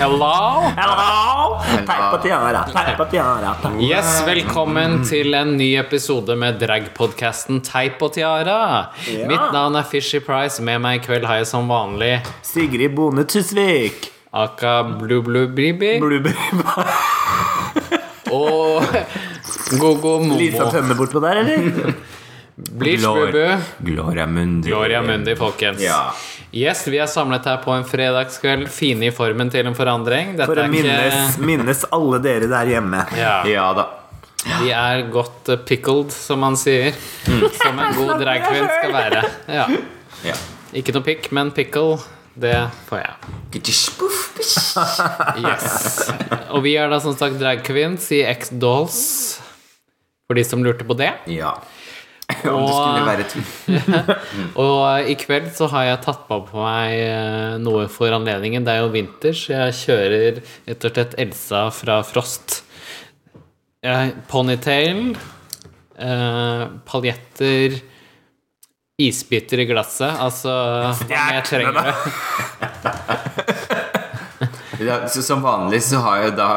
Hello! Hello! Teip og tiara, tiara. Yes, velkommen til en ny episode med dragpodkasten Teip og tiara. Ja. Mitt navn er Fishy Price. Med meg i kveld har jeg som vanlig Sigrid Bone Tusvik. Aka Blue Blue Bribi Blueberry og Gogo Lisa Momo. Tønne bortpå der, eller? Bleach Bubu. Gloria Mundi. Gloria Mundi, folkens. Ja. Yes, vi er samlet her på en fredagskveld. Fine i formen til en forandring. Dette For å minnes, ikke minnes alle dere der hjemme. ja. ja da. Vi er godt eh, pickled, som man sier. Som en god dragkvinn skal være. Ja. Ja. Ikke noe pick, men pickle. Det får jeg. Yes. Og vi er da som sagt dragkvinns i X-Dolls. For de som lurte på det. ja. Om det skulle være tull. Og i kveld så har jeg tatt på meg eh, noe for anledningen. Det er jo vinter, så jeg kjører rett og slett Elsa fra Frost. Ponytail, eh, paljetter, isbiter i glasset. Altså jeg trenger du? Ja, så som vanlig så har jo da,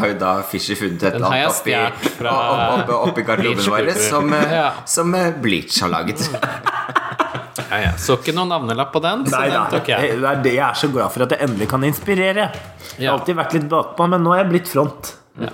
har jo da Fischer funnet et eller annet oppi, fra opp- oppi garderoben vår som, eh, Ja. som eh, Bleach har laget. Ja, ja. Så ikke noen navnelapp på den, så Nei den tok jeg. Det er det jeg er så glad for at jeg endelig kan inspirere. Jeg har alltid vært litt bakpå, men nå er jeg blitt front. Ja.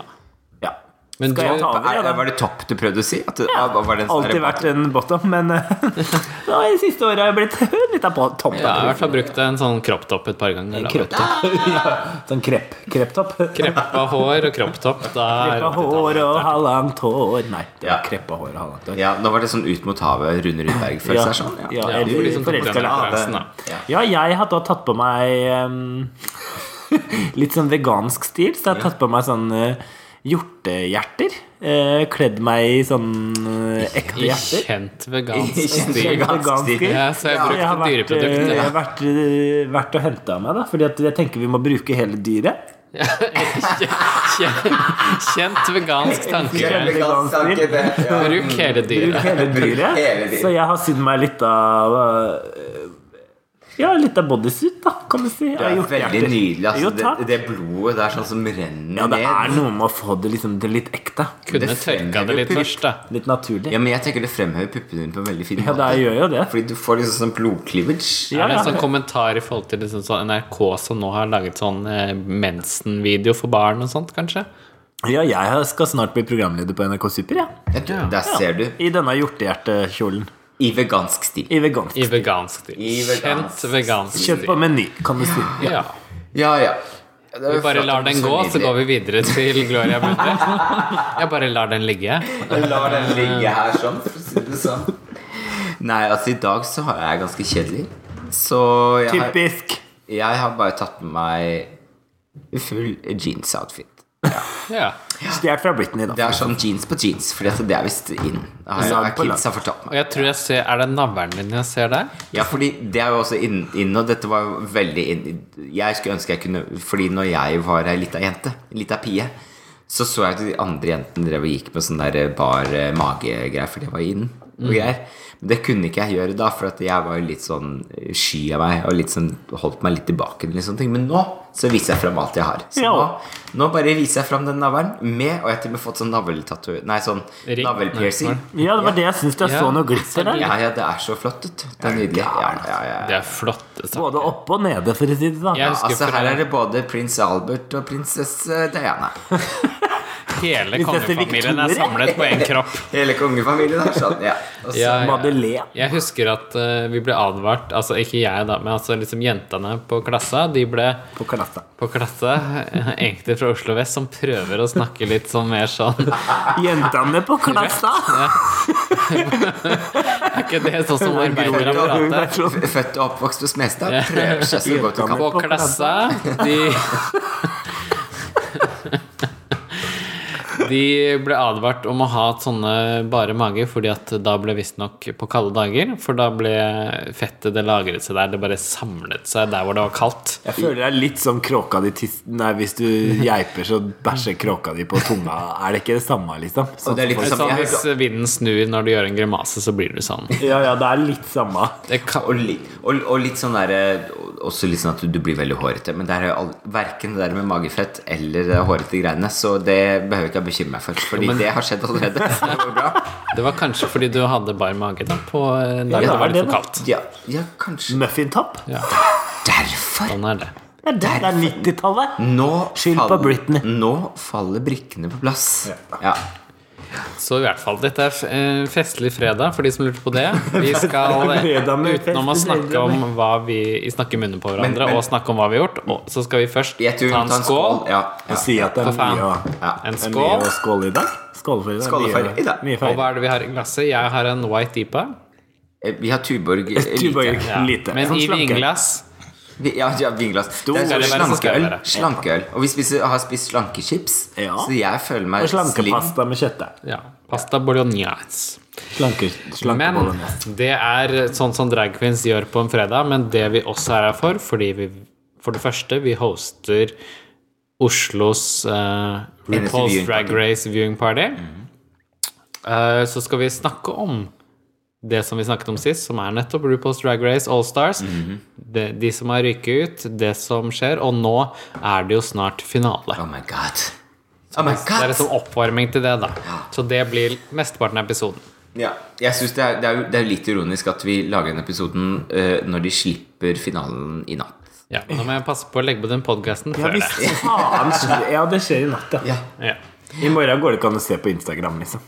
Ja. Men Skal jeg ta over? Er, Ja, var det topp du prøvde å si? At det, ja, var det Alltid vært en bottom, men nå i siste året har jeg blitt litt av topp. ja, jeg har i hvert fall brukt en sånn kropptopp et par ganger. En du. Sånn krepp. Krepptopp. Kreppa hår og kropptopp. Kreppa hår og halvangt hår Nei, det Ja. var kreppa hår og halvangt hår. Ja, nå var det sånn ut mot havet, Rune Rudberg, føles Ja, det sånn? ja, Ja, eller liksom, de forelska. Ja. Ja, jeg har da tatt på meg um, litt sånn vegansk stil, så jeg har tatt på meg sånn eh, hjortehjerter. Eh, kledd meg i sånn eh, ekte I hjerter. kjent vegansk Kjent stil. vegansk stil. Ja, så jeg brukte jeg eh, dyreprodukter. jeg har vært, eh, vært og henta meg, da. Fordi at jeg tenker vi må bruke hele dyret. Kjent, kjent vegansk tanke. vegansk stil. Bruk hele dyret. Bruk hele dyret. Så jeg har sydd meg litt av eh, Ja, litt av bodysuit, da, kan du si. Det er veldig nydelig. Altså, jo, det, det blodet det er sånn som renner Ja, det er noe med å få det liksom til litt ekte. Kunne Det tørka det litt først, da. Litt naturlig. Ja, men jeg tenker det fremhever puppene dine på en veldig fin måte. Ja, det gjør jo det. Fordi du får liksom sånn blodcleavage. Ja, Er det en sånn kommentar i forhold til liksom sånn NRK som nå har laget sånn eh, mensen-video for barn og sånt, kanskje? Ja, jeg skal snart bli programleder på NRK Super, ja. Ja, du, Der ser du. I denne hjortehjertekjolen. I vegansk stil. I vegansk. I vegansk stil. I vegansk Kjent vegansk Kjøpt på stil. Meny, kan du si. Ja. Ja, ja. Vi bare lar den gå, så går vi videre til Gloria Mundi. Jeg bare lar den ligge. Jeg lar den ligge her sånn, for å si det sånn. Nei, altså i dag så har jeg ganske kjedelig. Så jeg har, Typisk. jeg har bare tatt med meg full jeans-outfit. Ja. Stjålet fra Britney, Det er sånn jeans på jeans, Fordi det er visst inn. Altså, Ja, kids har fortalt meg. Og jeg tror jeg ser Er det navlen din jeg ser der? Ja, fordi det er jo også inn, in og dette var jo veldig in. Jeg skulle ønske jeg kunne Fordi når jeg var ei lita jente, lita pie, så så jeg at de andre jentene drev og gikk med sånn der bar eh, magegreier, for det var inn og greier. Men det kunne ikke jeg gjøre da, for at jeg var jo litt sånn sky av meg og litt sånn holdt meg litt tilbake. Eller sånne ting. Men nå så viser jeg fram alt jeg har. Så Ja. nå, nå bare viser jeg fram den navlen med Og jeg har til og med fått sånn navletattoo Nei, sånn navlepiercing. Ja, det var det jeg syns. Jeg Ja. så noe glitter der. Ja, ja, det er så flott ut. Det er nydelig. Ja, ja, ja. Det er flott. saker. Både oppe og nede, for å si det sånn. Altså Her er det både prins Albert og prinsesse Diana. hele kongefamilien er samlet på én kropp. Hele kongefamilien er sånn. Ja. Og så- Ja, ja. Madeleine. Jeg husker at uh, vi ble advart Altså ikke jeg, da, men altså liksom jentene på klassa. De ble På klassa. på klasse, eh, egentlig fra Oslo vest, som prøver å snakke litt sånn mer sånn Jentene på klassa! Er ikke det sånn som arbeidere Født og- prater? Født og oppvokst på Smestad. Prøver seg så godt du kan. På klassa, de De ble advart om å ha sånne bare mage, fordi at da ble visstnok på kalde dager. For da ble fettet det lagret seg der. Det bare samlet seg der hvor det var kaldt. Jeg føler det er litt som kråka di tis... Nei, hvis du geiper, så bæsjer kråka di på tunga. Er det ikke det samme, liksom? Så det er litt sånn- Sånn, hvis vinden snur når du gjør en grimase, så blir du sånn. Ja, ja, det er litt samme. Det kan, Og, li, og, og litt sånn derre også litt sånn at du blir veldig hårete. Men det er jo all, verken det der med magefett eller det hårete greiene, så det behøver ikke å bekymre meg for. Fordi det har skjedd allerede. Det går bra. Det var kanskje fordi du hadde bar mage da på en dag Ja, det var litt for kaldt. Ja, ja kanskje Muffintopp? Ja, Derfor. sånn er det. Ja, det, det er 90-tallet. Nå, Skyld på Britney. nå faller brikkene på plass. Ja. Så i hvert fall, dette er eh, festlig fredag, for de som lurte på det. Vi skal, eh, fredag med utenom å snakke om hva vi snakke i munnen på hverandre, Men- men- og snakke om hva vi har gjort, og så skal vi først ta en ta en skål. skål. Ja, ja. Si at det er mye å, ja. En det er mye å skåle i dag. Skåle for i dag. Skål for i dag. Mye Og hva er det vi har i glasset? Jeg har en white deepa. Eh, Vi har Tuborg. Tuborg. Ja. Lite. Men Sånn i vinglass. Vi- Ja, ja vinglass. Det er sånn slankeøl. Slankeøl. Og vi spiser, har spist slankechips, Ja. så jeg føler meg Og slim. slankepasta med kjøttdeig. Ja. Pasta bolognese. Slanke, Men bolognese. det er sånn som drag queens gjør på en fredag, men det vi også er her for, fordi vi For det første, vi hoster Oslos uh, RuPaul's Drag. Race viewing party. Eh, så skal vi snakke om det som vi snakket om sist, som er nettopp RuPaul's Drag Race All Stars. de, de som har ryket ut, det som skjer, og nå er det jo snart finale. Oh my god. Oh my Det er god. liksom oppvarming til det, da. Så det blir mesteparten av episoden. Ja, jeg synes det, er, det, er, det er litt ironisk at vi lager den episoden uh, når de slipper finalen i natt. Ja, Nå må jeg passe på å legge på den podkasten Ja, før visst det. Ja, det skjer i natt, ja. Ja. Ja. I morgen går det ikke an å se på Instagram, liksom.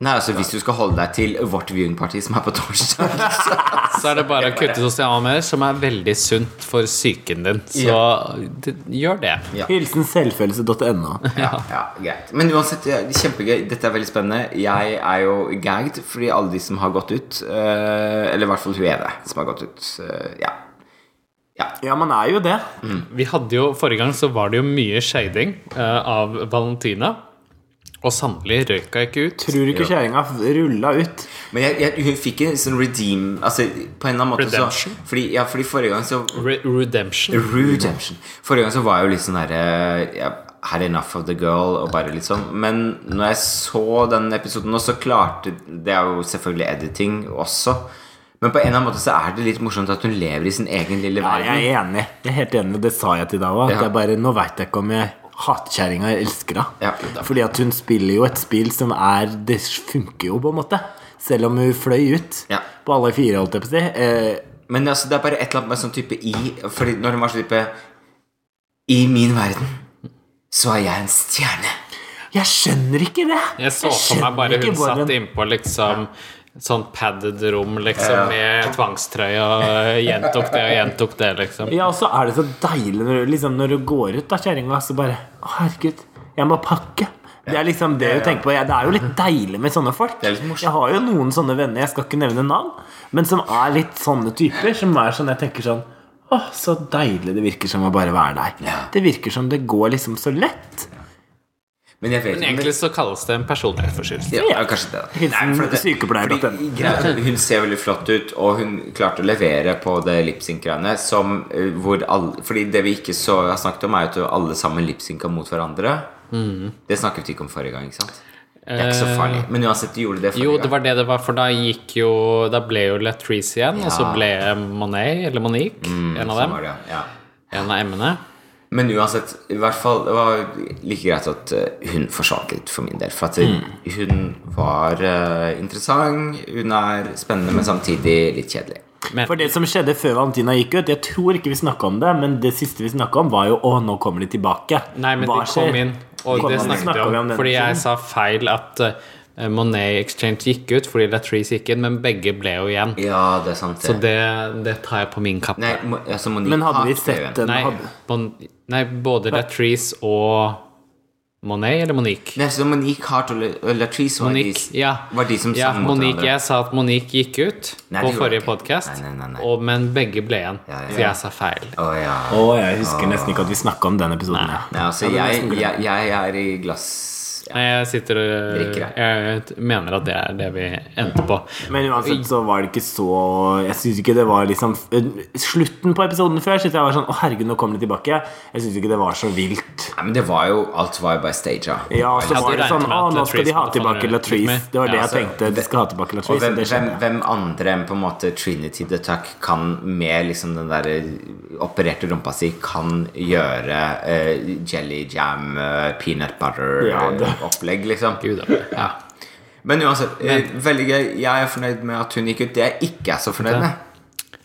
Nei, altså Hvis du skal holde deg til vårt viewingparty som er på torsdag Så er det bare å kutte sosiale medier, som er veldig sunt for psyken din. Så ja. gjør det. Ja. Hilsen selvfølelse.no. ja, ja, greit Men uansett, kjempegøy. Dette er veldig spennende. Jeg er jo gagged fordi alle de som har gått ut eh, Eller i hvert fall hun ene som har gått ut. eh, ja. ja. Ja, man er jo det. Vi hadde jo, Forrige gang så var det jo mye shading uh, av Valentina. Og sannelig røyka ikke ut. Tror du ikke kjerringa rulla ut? Men jeg, jeg, hun fikk en sånn redeem Altså på en eller annen måte Redemption? så fordi, Ja, fordi forrige gang så Re redemption. Redemption. Forrige gang så var jeg jo litt sånn herre ja, had enough of the girl og bare litt sånn. Men når jeg så den episoden nå, så klarte Det er jo selvfølgelig editing også. Men på en eller annen måte så er det litt morsomt at hun lever i sin egen lille Ja, verden. jeg er enig. Jeg er helt enig, det sa jeg til deg òg. Ja. Nå veit jeg ikke om jeg hater kjerringa eller elsker henne. Ja. Fordi at hun spiller jo et spill som er Det funker jo, på en måte. Selv om hun fløy ut Ja. på alle fire, holdt jeg på å si. Eh, Men altså, det er bare et eller annet med sånn type i Fordi når hun var sånn type I min verden så er jeg en stjerne. jeg skjønner ikke det! Jeg så for meg bare hun satt innpå liksom sånn padded rom liksom med tvangstrøye og gjentok det og gjentok det, liksom. Ja, og så er det så deilig når, du- liksom, når du går ut av kjerringa, så bare Å, herregud, jeg må pakke. Det er liksom det du tenker på. Det er jo litt deilig med sånne folk. Jeg har jo noen sånne venner, jeg skal ikke nevne navn, men som er litt sånne typer. Som er sånn, jeg tenker sånn Å, så deilig det virker som å bare være der. Det virker som det går liksom så lett. Men jeg vet Men egentlig så kalles det en personlighetsforstyrrelse. Ja, ja, kanskje det. da. Hilsen Nei, for det- fordi greit, Hun ser veldig flott ut, og hun klarte å levere på det lipsync-greiene. Som eh, Fordi det vi ikke så har snakket om, er jo at alle sammen lipsynka mot hverandre. Mm. Det snakket vi ikke om forrige gang, ikke sant? Det er ikke så farlig. Men uansett, de gjorde det forrige gang. Jo, det var det det var, for da gikk jo Da ble jo Latrice igjen, og så ble Monet, eller Monique, en av Sånn dem. var det, ja. En av M-ene. Men uansett, i hvert fall Det var like greit at eh, hun forsvant litt for min del. For at Mm. hun var uh, interessant, hun er spennende, men samtidig litt kjedelig. Men For det som skjedde før Valentina gikk ut Jeg tror ikke vi snakka om det, men det siste vi snakka om, var jo Å, nå kommer de tilbake. Nei, men Hva de kom skjer? inn, og de det snakket vi om. om Fordi jeg sa feil at eh, Monet Exchange gikk ut fordi Latrice gikk inn, men begge ble jo igjen. Ja, det er sant. Så det, det tar jeg på min kappe. Nei, altså Monique Men hadde vi sett den Nei, bon, nei både Latrice og Monet eller Monique? Nei, så Monique Hart og Latrice var, Monique, de, ja. var de som ja, sang mot Monique, hverandre. Jeg sa at Monique gikk ut Nei, på forrige podkast, Nei, nei, nei, nei. men begge ble igjen. Ja, ja, Så jeg sa feil. Å ja. oh, jeg husker nesten ikke at vi snakka om den episoden. Ja. Nei, altså, det jeg, jeg, jeg er i glass Nei, jeg sitter og Jeg mener at det er det vi endte på. Men uansett så var det ikke så Jeg syns ikke det var liksom Slutten på episoden før synes jeg var sånn Å, herregud, nå kommer de tilbake. Jeg syns ikke det var så vilt. Nei, men det var jo Alt var jo bare staged. Ja, og så var det sånn Å, nå skal de ha tilbake Latrice. Det var det Ja, jeg altså, tenkte. De skal ha tilbake Og Latrice. hvem, og det hvem, hvem andre enn på en måte Trinity the Tuck kan med liksom den der opererte rumpa si kan gjøre uh, jelly jam, uh, peanut Ja, det- butter-opplegg, liksom. Gud. Ja. Men uansett, Men. veldig gøy. Jeg er fornøyd med at hun gikk ut. Det jeg ikke er så fornøyd med,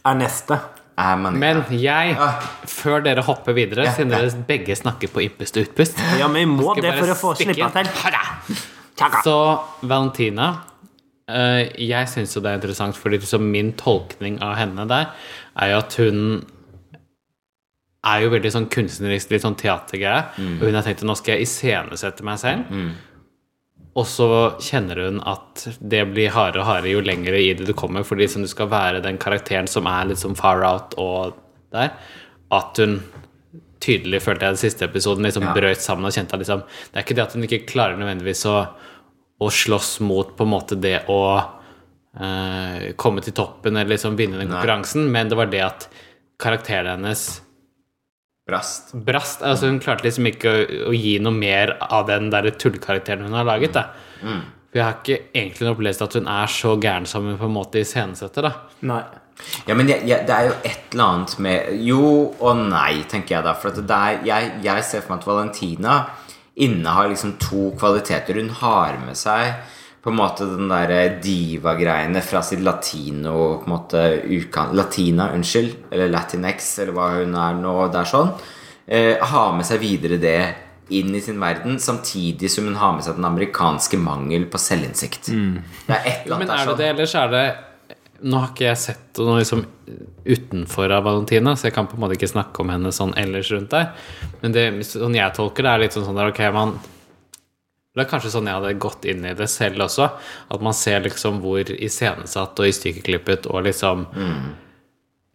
Er neste. er Men jeg, før dere hopper videre, Ja, siden dere begge snakker på ippest og utpust Ja, men vi må det for å få slippa slippe til. Så Valentina eh, Jeg syns jo det er interessant, fordi liksom min tolkning av henne der er jo at hun er jo veldig sånn kunstnerisk, litt sånn teatergreie. Mm. Og hun har tenkt at nå skal jeg iscenesette meg selv. Og så kjenner hun at det blir hardere og hardere jo lenger i det du kommer, fordi liksom, du skal være den karakteren som er litt sånn far out og der, at hun tydelig følte jeg den siste episoden liksom Ja. brøt sammen og kjente at liksom Det er ikke det at hun ikke klarer nødvendigvis å, å slåss mot på en måte det å eh, komme til toppen eller liksom vinne den Nei. konkurransen, men det var det at karakteren hennes Brast. brast. Altså Hun klarte liksom ikke å, å gi noe mer av den der tullkarakteren hun har laget. da For Jeg har ikke egentlig opplevd at hun er så gæren som hun på en måte iscenesetter. Ja, men jeg, jeg, det er jo et eller annet med Jo og nei, tenker jeg da. For at det er, jeg, jeg ser for meg at Valentina innehar liksom to kvaliteter. Hun har med seg på en måte den der diva-greiene fra sitt latino på en måte ukan, Latina, unnskyld. Eller Latinx, eller hva hun er nå. Det er sånn. Eh, har med seg videre det inn i sin verden, samtidig som hun har med seg den amerikanske mangel på selvinnsikt. Det er et eller annet Men er det det, ellers er det Nå har ikke jeg sett noe liksom utenfor av Valentina, så jeg kan på en måte ikke snakke om henne sånn ellers rundt der. Men det, sånn jeg tolker det, er litt sånn sånn der, ok, man Det er kanskje sånn jeg hadde gått inn i det selv også. At man ser liksom hvor iscenesatt og stykkeklippet og liksom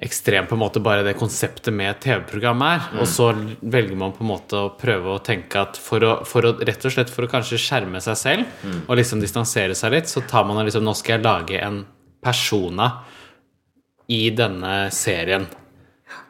ekstremt på en måte bare det konseptet med TV-program er. Og så velger man på en måte å prøve å tenke at for å, for å rett og slett for å kanskje skjerme seg selv og liksom distansere seg litt, så tar man og liksom Nå skal jeg lage en persona i denne serien.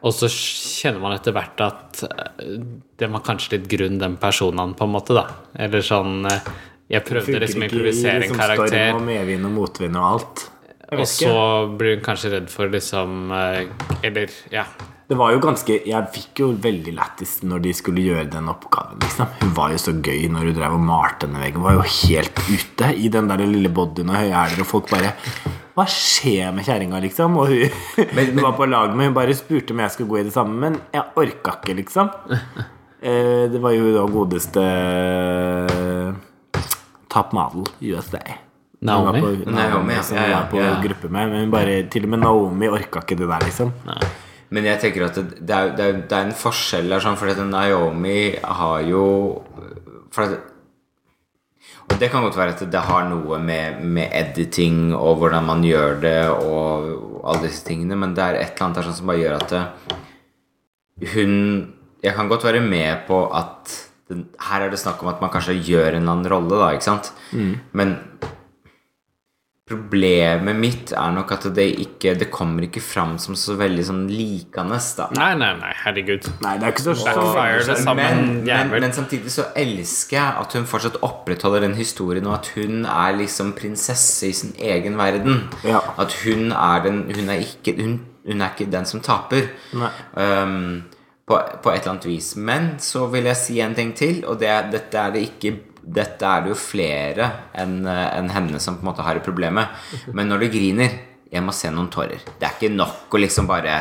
Og så kjenner man etter hvert at eh, det var kanskje litt grunn, den personen, på en måte, da. Eller sånn eh, Jeg prøvde liksom å improvisere en karakter. Storm og medvind og motvind og alt. Og så blir hun kanskje redd for liksom eh, Eller, ja. Det var jo ganske Jeg fikk jo veldig lættis når de skulle gjøre den oppgaven. Liksom. Hun var jo så gøy når hun drev og malte denne veggen. Hun var jo helt ute i den der lille bodyen og høye hæler, og folk bare Hva skjer med kjerringa, liksom? Og hun, hun var på lag med Hun bare spurte om jeg skulle gå i det samme, men jeg orka ikke, liksom. Eh, Det var jo da godeste Top Model USA. Naomi? Hun var på, Naomi, ja. som Ja, hun ja, var på ja. gruppe med. Men bare, til og med Naomi orka ikke det der, liksom. Men jeg tenker at det, det, er, det, er, det er en forskjell der, sånn, for Naomi har jo for at, Og det kan godt være at det har noe med, med editing og hvordan man gjør det, og alle disse tingene, men det er et eller annet der sånn som bare gjør at det, hun Jeg kan godt være med på at den, her er det snakk om at man kanskje gjør en eller annen rolle, da, ikke sant? Men Problemet mitt er nok at det ikke Det kommer ikke fram som så veldig sånn likende, da. Nei, nei, nei, herregud. Nei, det er ikke så Backfire det samme Men, men, men samtidig så elsker jeg at hun fortsatt opprettholder den historien, og at hun er liksom prinsesse i sin egen verden. Ja. At hun er den Hun er ikke, hun, hun er ikke den som taper. Nei. Um, på, på et eller annet vis. Men så vil jeg si en ting til, og det, dette er det ikke dette er det jo flere enn en henne som på en måte har et problem med. Men når du griner Jeg må se noen tårer. Det er ikke nok å liksom bare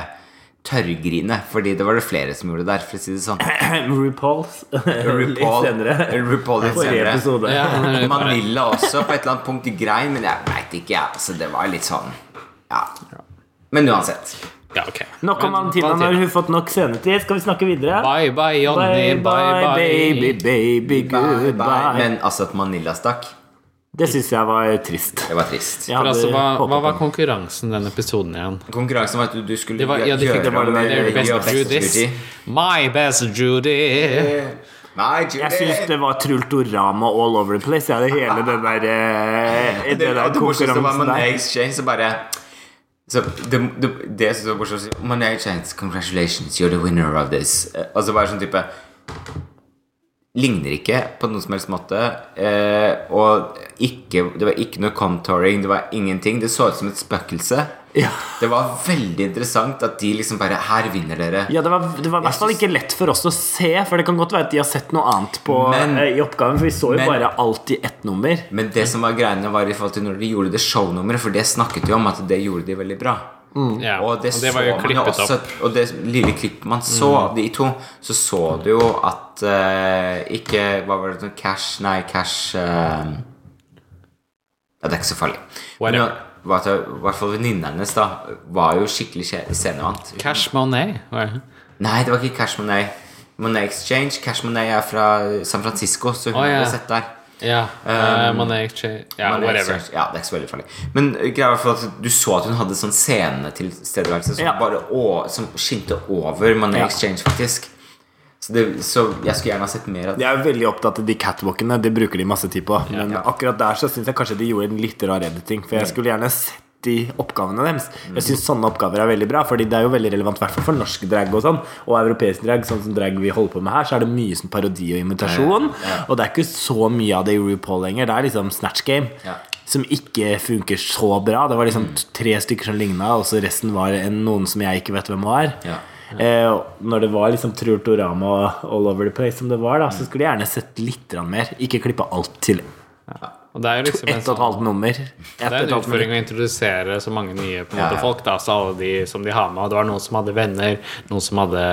tørrgrine, fordi det var det flere som gjorde der, for å si det sånn. RuPaul's litt RuPaul, senere. RuPaul litt senere. episode. Ja, Manila også på et eller annet punkt grein, men jeg veit ikke, jeg. Altså, det var litt sånn Ja. Men uansett. Ja, ok. Nok om Antina Valentina. Nå har hun fått nok scenetid. Skal vi snakke videre? Bye bye, Jonny. Bye bye. baby, baby, Bye, goodbye. bye. Men altså at Manila stakk, Det syns jeg var trist. det var trist. For altså, hva, hva var konkurransen den episoden igjen? Konkurransen var at du, du skulle Det var, ja, de gjøre det var det der eh, Best Judy. My best Judy. Nei, Jeg syns det var Trultorama all over the place. Jeg hadde hele den der, eh, det, det der det var konkurransen Monet der. Exchange, så bare så det, det, det synes var morsomt Monet Exchange, congratulations, you're the winner of this. Og så bare sånn type Ligner ikke på noen som helst måte. Eh, og ikke, det var ikke noe contouring, det var ingenting. Det så ut som et spøkelse. Ja. Det var veldig interessant at de liksom bare Her vinner dere. Ja, det var, det var i hvert fall ikke lett for oss å se, for det kan godt være at de har sett noe annet på, Men- eh, i oppgaven. For vi så jo men- bare alltid ett nummer. Men det som var greiene var i forhold til når de gjorde det shownummeret, for det snakket jo om at det gjorde de veldig bra. Ja, Og det, og det var jo klippet også, opp. Og det lille klippet man så av de to, så så du jo at uh, Ikke Hva var det? Cash Nei, Cash uh, det er ikke så farlig. Men I hvert fall venninnen hennes da var jo skikkelig scenevant. Cash Monet. Nei, det var ikke Cash Monet. Monet Exchange. Cash Monet er fra San Francisco, så hun oh, ja. hadde sett der. Ja. Uh, Monet Exchange. Ja, Monet whatever. Exchange. Ja, det er ikke så veldig farlig. Men greia var at du så at hun hadde sånn scenetilstedeværelse som Ja. bare å, Som skinte over Monet Ja. Exchange, faktisk. Så, det, så jeg skulle gjerne ha sett mer av det. Jeg er veldig opptatt av de catwalkene. Det bruker de masse tid på. Men Ja. akkurat der så syns jeg kanskje de gjorde en litt rar editing. For jeg skulle gjerne sett oppgavene deres. Jeg syns sånne oppgaver er veldig bra, Fordi det er jo veldig relevant i hvert for norsk drag og sånn. Og europeisk drag, sånn som drag vi holder på med her, så er det mye sånn parodi og imitasjon. Ja. Og det er ikke så mye av det i RuPaul lenger. Det er liksom Snatch Game. Ja. Som ikke funker så bra. Det var liksom tre stykker som ligna, og så resten var en, noen som jeg ikke vet hvem var. Ja. Eh, når det var liksom Trultorama all over the place som det var, da, så skulle jeg gjerne sett litt mer. Ikke klippe alt til Og det er jo liksom ett og et sånn halvt nummer. Det er en utfordring å introdusere så mange nye på en Ja, måte, ja. folk. Da, så alle de som de har med. Og det var noen som hadde venner, noen som hadde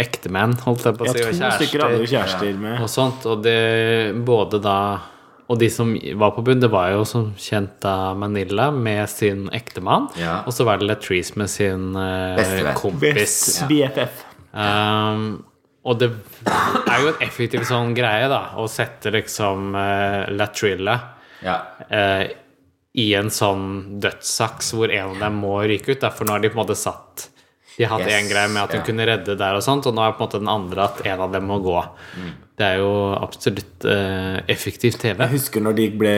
ektemenn, holdt jeg på å si, og kjærester. kjærester med. Og sånt. Og det både da Og de som var på bunn, det var jo som kjent da Manila med sin ektemann. Ja. Og så var det Latrice med sin uh, kompis. Best BFF. Um, og det er jo en effektiv sånn greie, da, å sette liksom uh, Latrilla Ja. uh, i en sånn dødssaks hvor en av dem må ryke ut. Derfor nå har de på en måte satt De hadde Yes, en greie med at hun ja. kunne redde der, og sånt Og nå er på en måte den andre at en av dem må gå. Mm. Det er jo absolutt uh, effektiv TV. Jeg husker når de ble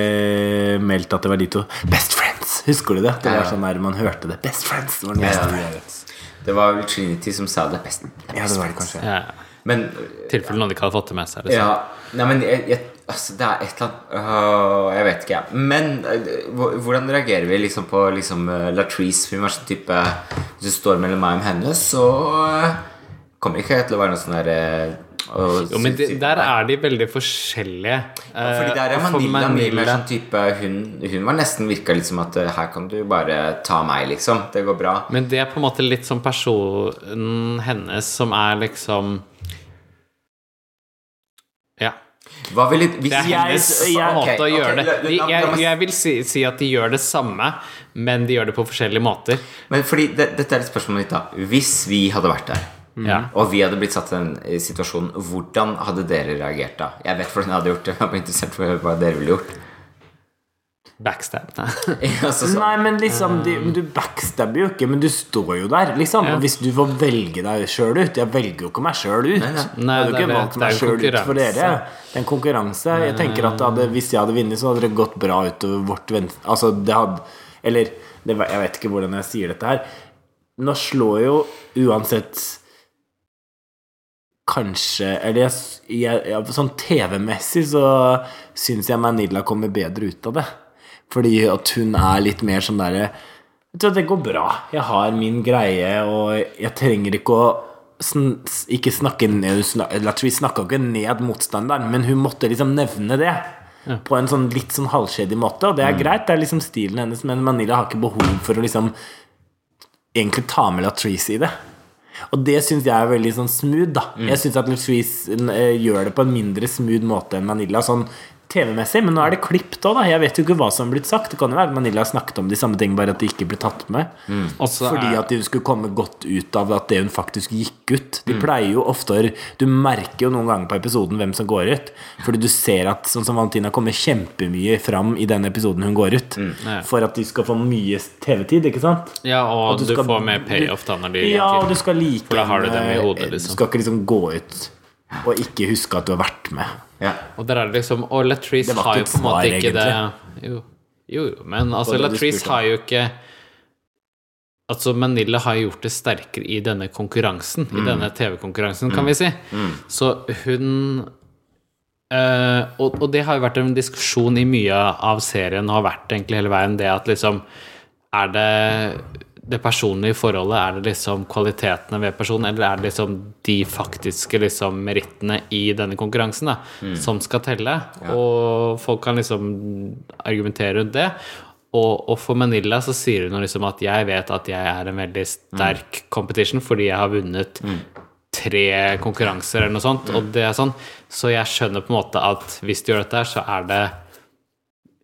meldt at det var de to Best Friends. Husker du det? Det var sånn der man hørte det. Best Friends. Det var best Ja, ja. Det var Trinity som sa det best. Ja, det var det kanskje. Ja, Men tilfelle noen ikke hadde fått det med seg. Liksom. Ja, nei, men jeg, jeg, altså, det er et eller annet øh, Jeg vet ikke, jeg. Men øh, hvordan reagerer vi liksom på liksom, uh, Latrice? Hun var sånn type Hvis du står mellom meg og henne, så øh, kommer ikke jeg til å være noe sånn derre Jo, men de, der er de veldig forskjellige. Ja, Fordi der er Manila mye mer sånn type hun, hun var nesten virka litt som at her kan du bare ta meg, liksom. Det går bra. Men det er på en måte litt som personen hennes som er liksom Ja. Hva ville hvis Det er hennes jeg- måte å gjøre det de, jeg, jeg vil si, si at de gjør det samme, men de gjør det på forskjellige måter. Men fordi det, Dette er et spørsmål mitt, da. Hvis vi hadde vært der Ja. Og vi hadde blitt satt i den situasjon situasjonen Hvordan hadde dere reagert da? Jeg vet hvordan jeg hadde gjort det. Jeg var interessert for hva dere ville gjort. Backstab. Nei. Nei, men liksom de, Du backstabber jo ikke, men du står jo der, liksom. Ja. Hvis du får velge deg sjøl ut Jeg velger jo ikke meg sjøl ut. Nei, nei. Jeg hadde det ikke det. valgt meg sjøl ut for dere. Det er en konkurranse. Jeg tenker at hadde, Hvis jeg hadde vunnet, så hadde det gått bra utover vårt venstre Altså, det hadde Eller det, jeg vet ikke hvordan jeg sier dette her. Nå slår jo uansett Kanskje Eller jeg, jeg, jeg, sånn TV-messig så syns jeg Manila kommer bedre ut av det. Fordi at hun er litt mer sånn derre Vet du, det går bra. Jeg har min greie, og jeg trenger ikke å sn ikke snakke ned Latrice snakka ikke ned motstanderen, men hun måtte liksom nevne det. På en sånn litt sånn halvkjedelig måte, og det er greit. Det er liksom stilen hennes, men Manila har ikke behov for å liksom egentlig ta med Latrice i det. Og det syns jeg er veldig sånn smooth, da. Jeg syns at Latrice eh, gjør det på en mindre smooth måte enn Manila. Sånn TV-messig, men nå er det klippet òg, da. Jeg vet jo ikke hva som er blitt sagt. Det kan jo være Manila har snakket om de samme ting, bare at de ikke ble tatt med. Mm. Fordi er- at hun skulle komme godt ut av at det hun faktisk gikk ut. De pleier jo ofte Du merker jo noen ganger på episoden hvem som går ut. Fordi du ser at sånn som Valentina kommer kjempemye fram i den episoden hun går ut. Ja. For at de skal få mye TV-tid, ikke sant? Ja, og At du, du skal- får mer payoff da når de Ja, og du skal like For da har du dem i hodet, Du liksom. skal ikke liksom gå ut og ikke huske at du har vært med. Ja. Og der er det liksom Og Latrice Det har jo på en måte ikke ikke det Jo, jo, jo men altså Latrice har jo ikke Altså Manila har jo gjort det sterkere i denne konkurransen, Mm. i denne TV-konkurransen, kan vi si. Så hun øh, og, og det har jo vært en diskusjon i mye av serien, og har vært egentlig hele veien, det at liksom Er det det personlige forholdet, er det liksom kvalitetene ved personen, eller er det liksom de faktiske liksom merittene i denne konkurransen da, som skal telle? Og folk kan liksom argumentere rundt det. Og, og for Manila så sier hun liksom at jeg vet at jeg er en veldig sterk competition fordi jeg har vunnet tre konkurranser eller noe sånt, og det er sånn. Så jeg skjønner på en måte at hvis du gjør dette her, så er det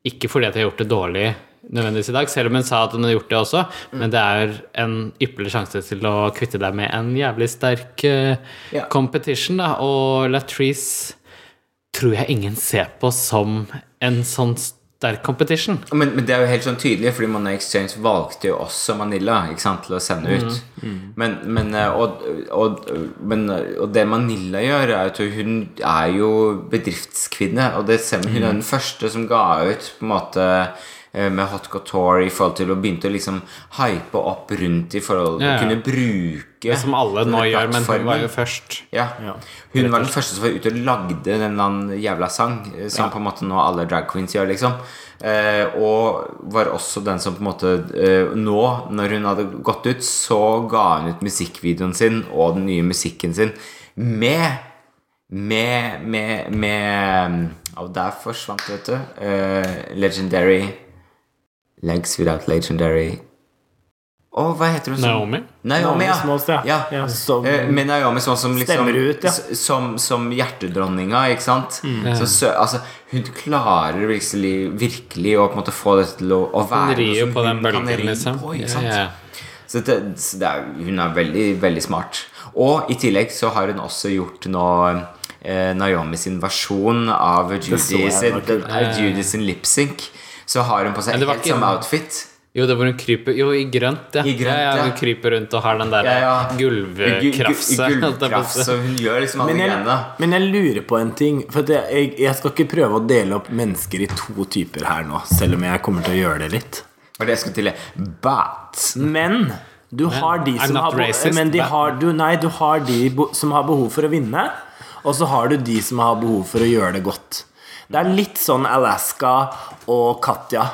ikke fordi at jeg har gjort det dårlig nødvendigvis i dag, selv om hun sa at hun har gjort det også, men det er en ypperlig sjanse til å kvitte deg med en jævlig sterk uh, Ja. competition, da, og Latrice tror jeg ingen ser på som en sånn sterk competition. Men, men det er jo helt sånn tydelig, fordi Money Exchange valgte jo også Manila sant, til å sende ut. Men, men, eh, og, og, men, og det Manila gjør, er at hun er jo bedriftskvinne. Og det ser man, hun er den første som ga ut på en måte med Hot Couture i forhold til å begynte å liksom hype opp rundt i forhold til Ja, ja. å kunne bruke Som alle nå gjør, men hun var jo først. Ja. Hun var den første som var ute og lagde den jævla sang, eh, som på en måte nå alle drag queens gjør, liksom. Eh, og var også den som på en måte eh, Nå, når hun hadde gått ut, så ga hun ut musikkvideoen sin og den nye musikken sin med Med Med, med Og der forsvant vet du. Eh, legendary Legs without legendary Å, hva heter hun? som- Naomi? Naomi, ja. Naomi Smalls, ja. ja. Ja, som- Eh, med Naomi sånn som liksom Stemmer ut, ja. som, som hjertedronninga, ikke sant? Mm. Så, altså, hun klarer virkelig, virkelig å på en måte få dette til å, å Hun være rir jo på den hun bølgen, liksom. på, ikke sant? Yeah. Så, det, så det er, hun er veldig, veldig smart. Og i tillegg så har hun også gjort nå eh, Naomi sin versjon av Judy sin, sin lipsync. Så har hun på seg Men det var helt samme outfit. Jo, det hvor hun kryper Jo, i grønt, ja. I grønt, ja, ja, ja. Hun kryper rundt og har den der Ja, ja. gulvkrafse. Hun gjør liksom alle Men jeg, greiene. men jeg lurer på en ting. For at jeg, jeg, skal ikke prøve å dele opp mennesker i to typer her nå, selv om jeg kommer til å gjøre det litt. Og det jeg skulle til But Men du har de som har, racist, men de har, du, Nei, du har de bo- som har behov for å vinne, og så har du de som har behov for å gjøre det godt. Det er litt sånn Alaska og Katja.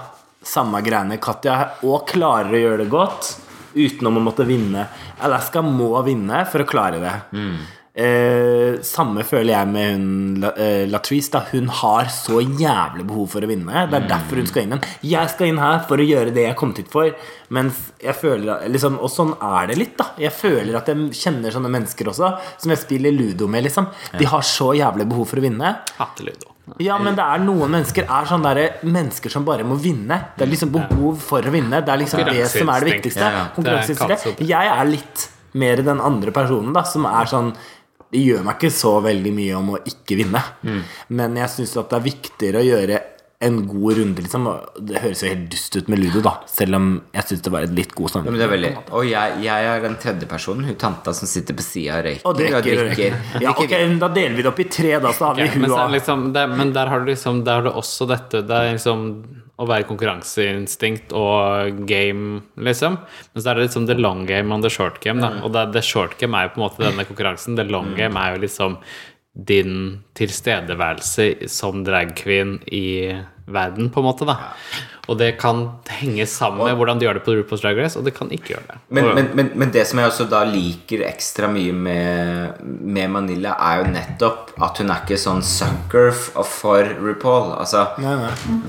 Samme greiene. Katja og klarer å gjøre det godt utenom å måtte vinne. Alaska må vinne for å klare det. Eh, samme føler jeg med hun eh, Latrice. Da. Hun har så jævlig behov for å vinne. Det er derfor hun skal inn. Jeg skal inn her for å gjøre det jeg kom hit for. Mens jeg føler liksom, Og sånn er det litt, da. Jeg føler at jeg kjenner sånne mennesker også, som jeg spiller ludo med, liksom. De har så jævlig behov for å vinne. Hater Ludo. Ja, men det er noen mennesker er sånne der, mennesker som bare må vinne. Det er liksom behov for å vinne. Det er liksom det som er det viktigste. Konkurranseinstinkt. Jeg er litt mer den andre personen, da, som er sånn Det gjør meg ikke så veldig mye om å ikke vinne. Mm. Men jeg syns at det er viktigere å gjøre en god runde, liksom. Det høres jo helt dust ut med ludo, da, selv om jeg syns det var et litt god Ja, sammenheng. er veldig Og jeg, jeg er den tredje personen, hun tanta som sitter på sida og røyker. Og drikker. Ja, ok, da deler vi det opp i tre, da, så har vi okay, men, hun og liksom, det, men der har du liksom Der har du også dette Det er liksom å være konkurranseinstinkt og game, liksom. Men så er det liksom the long game and the short game, da. Og det, the short game er jo på en måte denne konkurransen. The long game er jo liksom din tilstedeværelse som dragqueen i verden, på en måte, da. Og det kan henge sammen med hvordan du gjør det på RuPaul's Drag Race, og det kan ikke gjøre det. Men, men, men, men det som jeg også da liker ekstra mye med, med Manila, er jo nettopp at hun er ikke sånn sucker for RuPaul. Altså,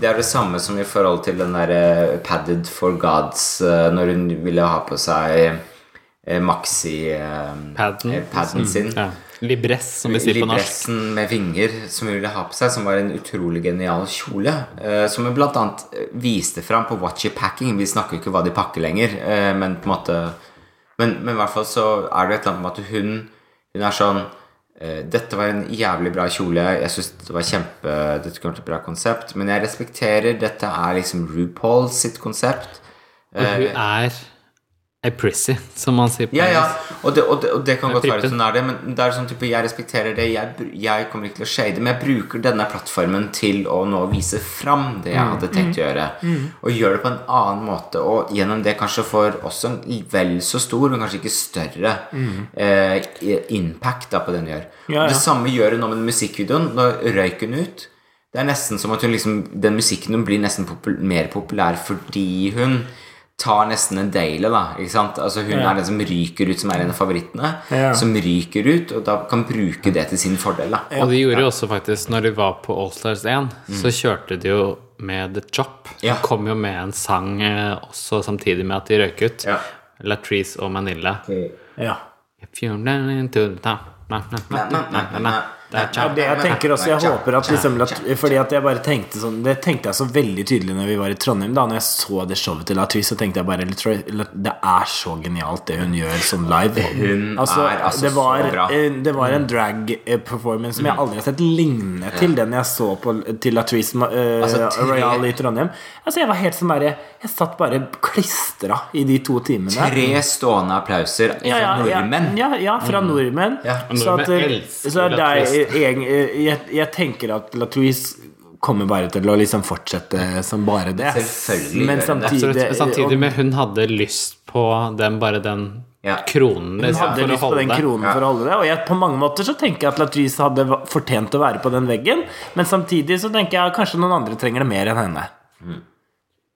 Det er det samme som i forhold til den derre Padded for Gods, eh, når hun ville ha på seg eh, maxi-paden Padden. sin. ja. Libress, som vi sier på norsk. Libressen med vinger som hun ville ha på seg, som var en utrolig genial kjole. Uh, som hun annet eh, viste fram på Watchy Packing. Vi snakker jo ikke hva de pakker lenger, uh, men på en måte Men, men i hvert fall så er det et eller annet med at hun Hun er sånn eh, Dette var en jævlig bra kjole. Jeg syns det var kjempe Dette kommer til et bra konsept. Men jeg respekterer Dette er liksom RuPaul sitt konsept. Og hun er prissy, som man sier på Ja, ja, og det, og det, og det kan godt være sånn er det, men det er sånn type, jeg respekterer det. Jeg, jeg kommer ikke til å shade, men jeg bruker denne plattformen til å nå vise fram det jeg hadde tenkt å gjøre. Og gjøre det på en annen måte, og gjennom det kanskje får også en vel så stor, men kanskje ikke større, eh, impact da på det hun gjør. Ja, ja. det samme gjør hun nå med musikkvideoen. Nå røyk hun ut. Det er nesten som at hun liksom, den musikken hun blir nesten popul mer populær fordi hun tar nesten en Dale, da. Ikke sant? Altså Hun Ja. er den som ryker ut, som er en av favorittene. Ja. Som ryker ut, og da kan bruke det til sin fordel. da Og de gjorde jo også faktisk, når de var på Allstars 1, så kjørte de jo med The Chop. Ja. De kom jo med en sang eh, også samtidig med at de røyk ut. Ja. Latrice og Manila. Ja. If you're into the na, Ja, det jeg tenker også, jeg håper at liksom at, Fordi at jeg bare tenkte sånn Det tenkte jeg så veldig tydelig når vi var i Trondheim. Da Når jeg så det showet til Latrice, så tenkte jeg bare Det er så genialt det hun gjør sånn live. Hun er altså det var, så bra. eh, Det var en drag-performance som jeg aldri har sett lignende til den jeg så på til Latrice uh, Altså, Royal i Trondheim. Altså Jeg var helt som bare Jeg satt bare klistra i de to timene. Tre stående applauser Ja, ja, fra ja, nordmenn. ja, ja, fra nordmenn. Så at, eh, så at det er, Latrice. Jeg, jeg, jeg tenker at Latrice kommer bare til å liksom fortsette som bare det. Selvfølgelig Men samtidig, det. samtidig, Absolutt. Men samtidig med hun hadde lyst på den, bare den Ja. kronen hun liksom, hadde for å lyst på den kronen kronen for å holde det. Og jeg, på mange måter så tenker jeg at Latrice hadde fortjent å være på den veggen. Men samtidig så tenker jeg at kanskje noen andre trenger det mer enn henne. Mm.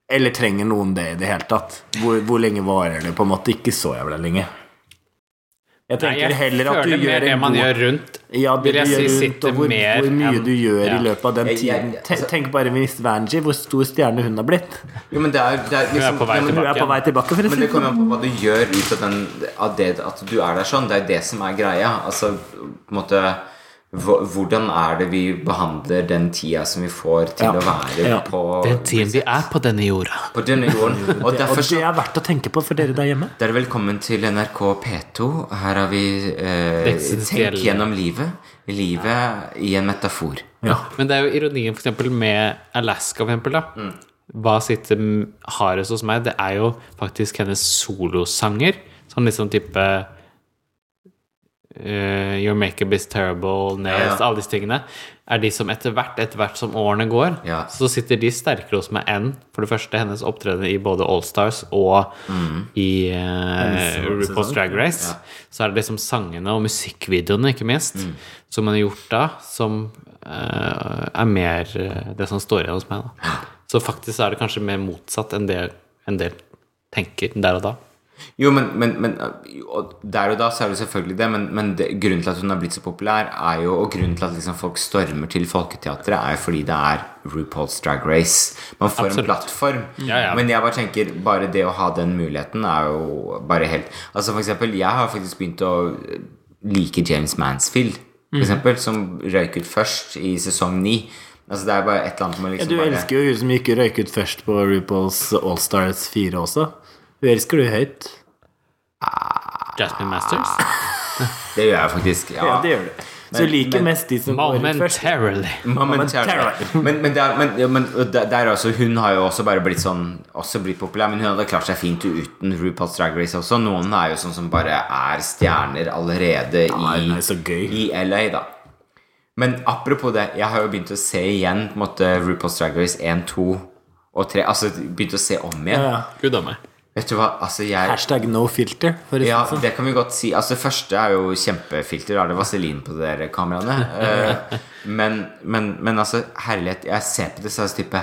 Eller trenger noen det i det hele tatt? Hvor, hvor lenge varer det? på en måte Ikke så jævla lenge. Jeg Nei, jeg heller at du gjør det man god gjør rundt. Ja, det vil jeg du gjør si rundt, sitter og hvor, mer hvor mye enn- du gjør ja. i løpet av den Jeg- jeg- tiden. altså- Tenk, bare Miss Vanjie, hvor stor stjerne hun har blitt. Jo, men det er, det er liksom, på vei ja, men- er på vei tilbake, Men det kommer an på hva du gjør ut av, den, av det at du er der sånn. Det er det som er greia. Altså, på en måte Hvordan er det vi behandler den tida som vi får til Ja. å være Ja. på, Den tiden vi er på denne jorda. på denne jorden? Og Og det er verdt å tenke på for dere der hjemme. Dere er velkommen til NRK P2. Her har vi eh, Tenk gjennom livet. Livet i en metafor. Men det er jo ironien for eksempel med Alaska, for eksempel. Da. Mm. Hva sitter hardest hos meg? Det er jo faktisk hennes solosanger. Sånn liksom type eh, Your makeup is terrible, nails, Ja, alle disse tingene. Er de som etter hvert, etter hvert som årene går, så sitter de sterkere hos meg enn for det første hennes opptreden i både Allstars og i uh, RuPaul's Drag Race. Så er det liksom sangene og musikkvideoene, ikke minst, som hun har gjort da, som uh, er mer det som står igjen hos meg. Da. Så faktisk er det kanskje mer motsatt enn det en del tenker der og da. Jo, men, men, men og Der og da så er det selvfølgelig det, men, men det, grunnen til at hun har blitt så populær, er jo, og grunnen til at liksom folk stormer til Folketeatret, er jo fordi det er RuPaul's Drag Race. Man får Absolutt. en plattform. Ja, ja. Men jeg bare tenker bare det å ha den muligheten er jo bare helt Altså For eksempel, jeg har faktisk begynt å like James Mansfield, for eksempel, som røyk ut først i sesong ni. Altså Det er bare et eller annet med Ja, liksom du elsker jo hun som gikk røyk ut først på RuPaul's Allstars 4 også. Hun elsker du høyt. Jasmine Masters. Det gjør jeg faktisk. Ja, Ja, det gjør du. Så du liker men- mest de som. Momentarily. Momentarily. Men, men, det er, men, ja, men der, altså også, hun har jo også bare blitt sånn Også blitt populær, men hun hadde klart seg fint uten RuPaul's Drag Race også. Noen er jo sånn som bare er stjerner allerede i, i LA, da. Men apropos det, jeg har jo begynt å se igjen på en måte RuPaul's Drag Race 1, 2 og 3. Altså begynt å se om igjen. Ja, ja. Gud a meg. Vet du hva, altså jeg Hashtag no filter, ja, det kan vi godt si. Altså, det første er jo kjempefilter. Da er det vaselin på dere kameraene. Eh, men, men, men altså, herlighet, jeg ser på det så er det type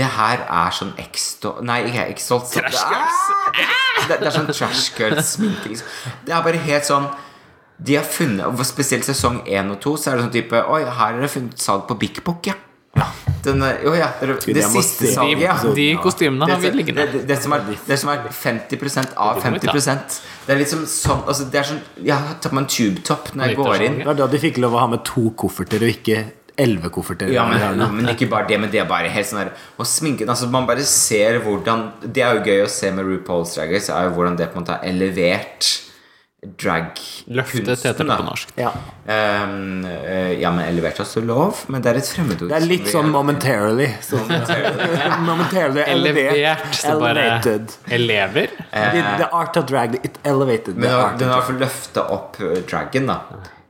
Det her er sånn eksto... Nei, ikke ekstolt. Det, er- det, det er sånn trash girls-sminke. Liksom. Det er bare helt sånn De har funnet Spesielt sesong 1 og 2 Så er det sånn type Oi, her har dere funnet salg på Big Book, ja. Denne, oh ja det, det siste se salget, ja. De, de kostymene har vi Det, liggende. det, det, som er, det som er 50% av Det må vi ta. 50% Det er liksom sånn altså det er sånn, Jeg har tatt på meg en tubetopp når jeg går inn. Det var da de fikk lov å ha med to kofferter og ikke elleve kofferter. Ja, men, Ja, men ikke bare det, men det er bare helt sånn der Og sminken, altså Man bare ser hvordan Det er jo gøy å se med RuPaul's Drag Race, er jo hvordan det på en måte har elevert Løftet heter det da. på norsk. Ja. Um, eh, ja, men elevert er så lov, men det er et fremmedord. Det er litt sånn momentarily. Sånn, momentarily elevert. Elevated. elever. The, the art of drag, it elevated Men den har- art den i hvert fall løfta opp eh, dragen da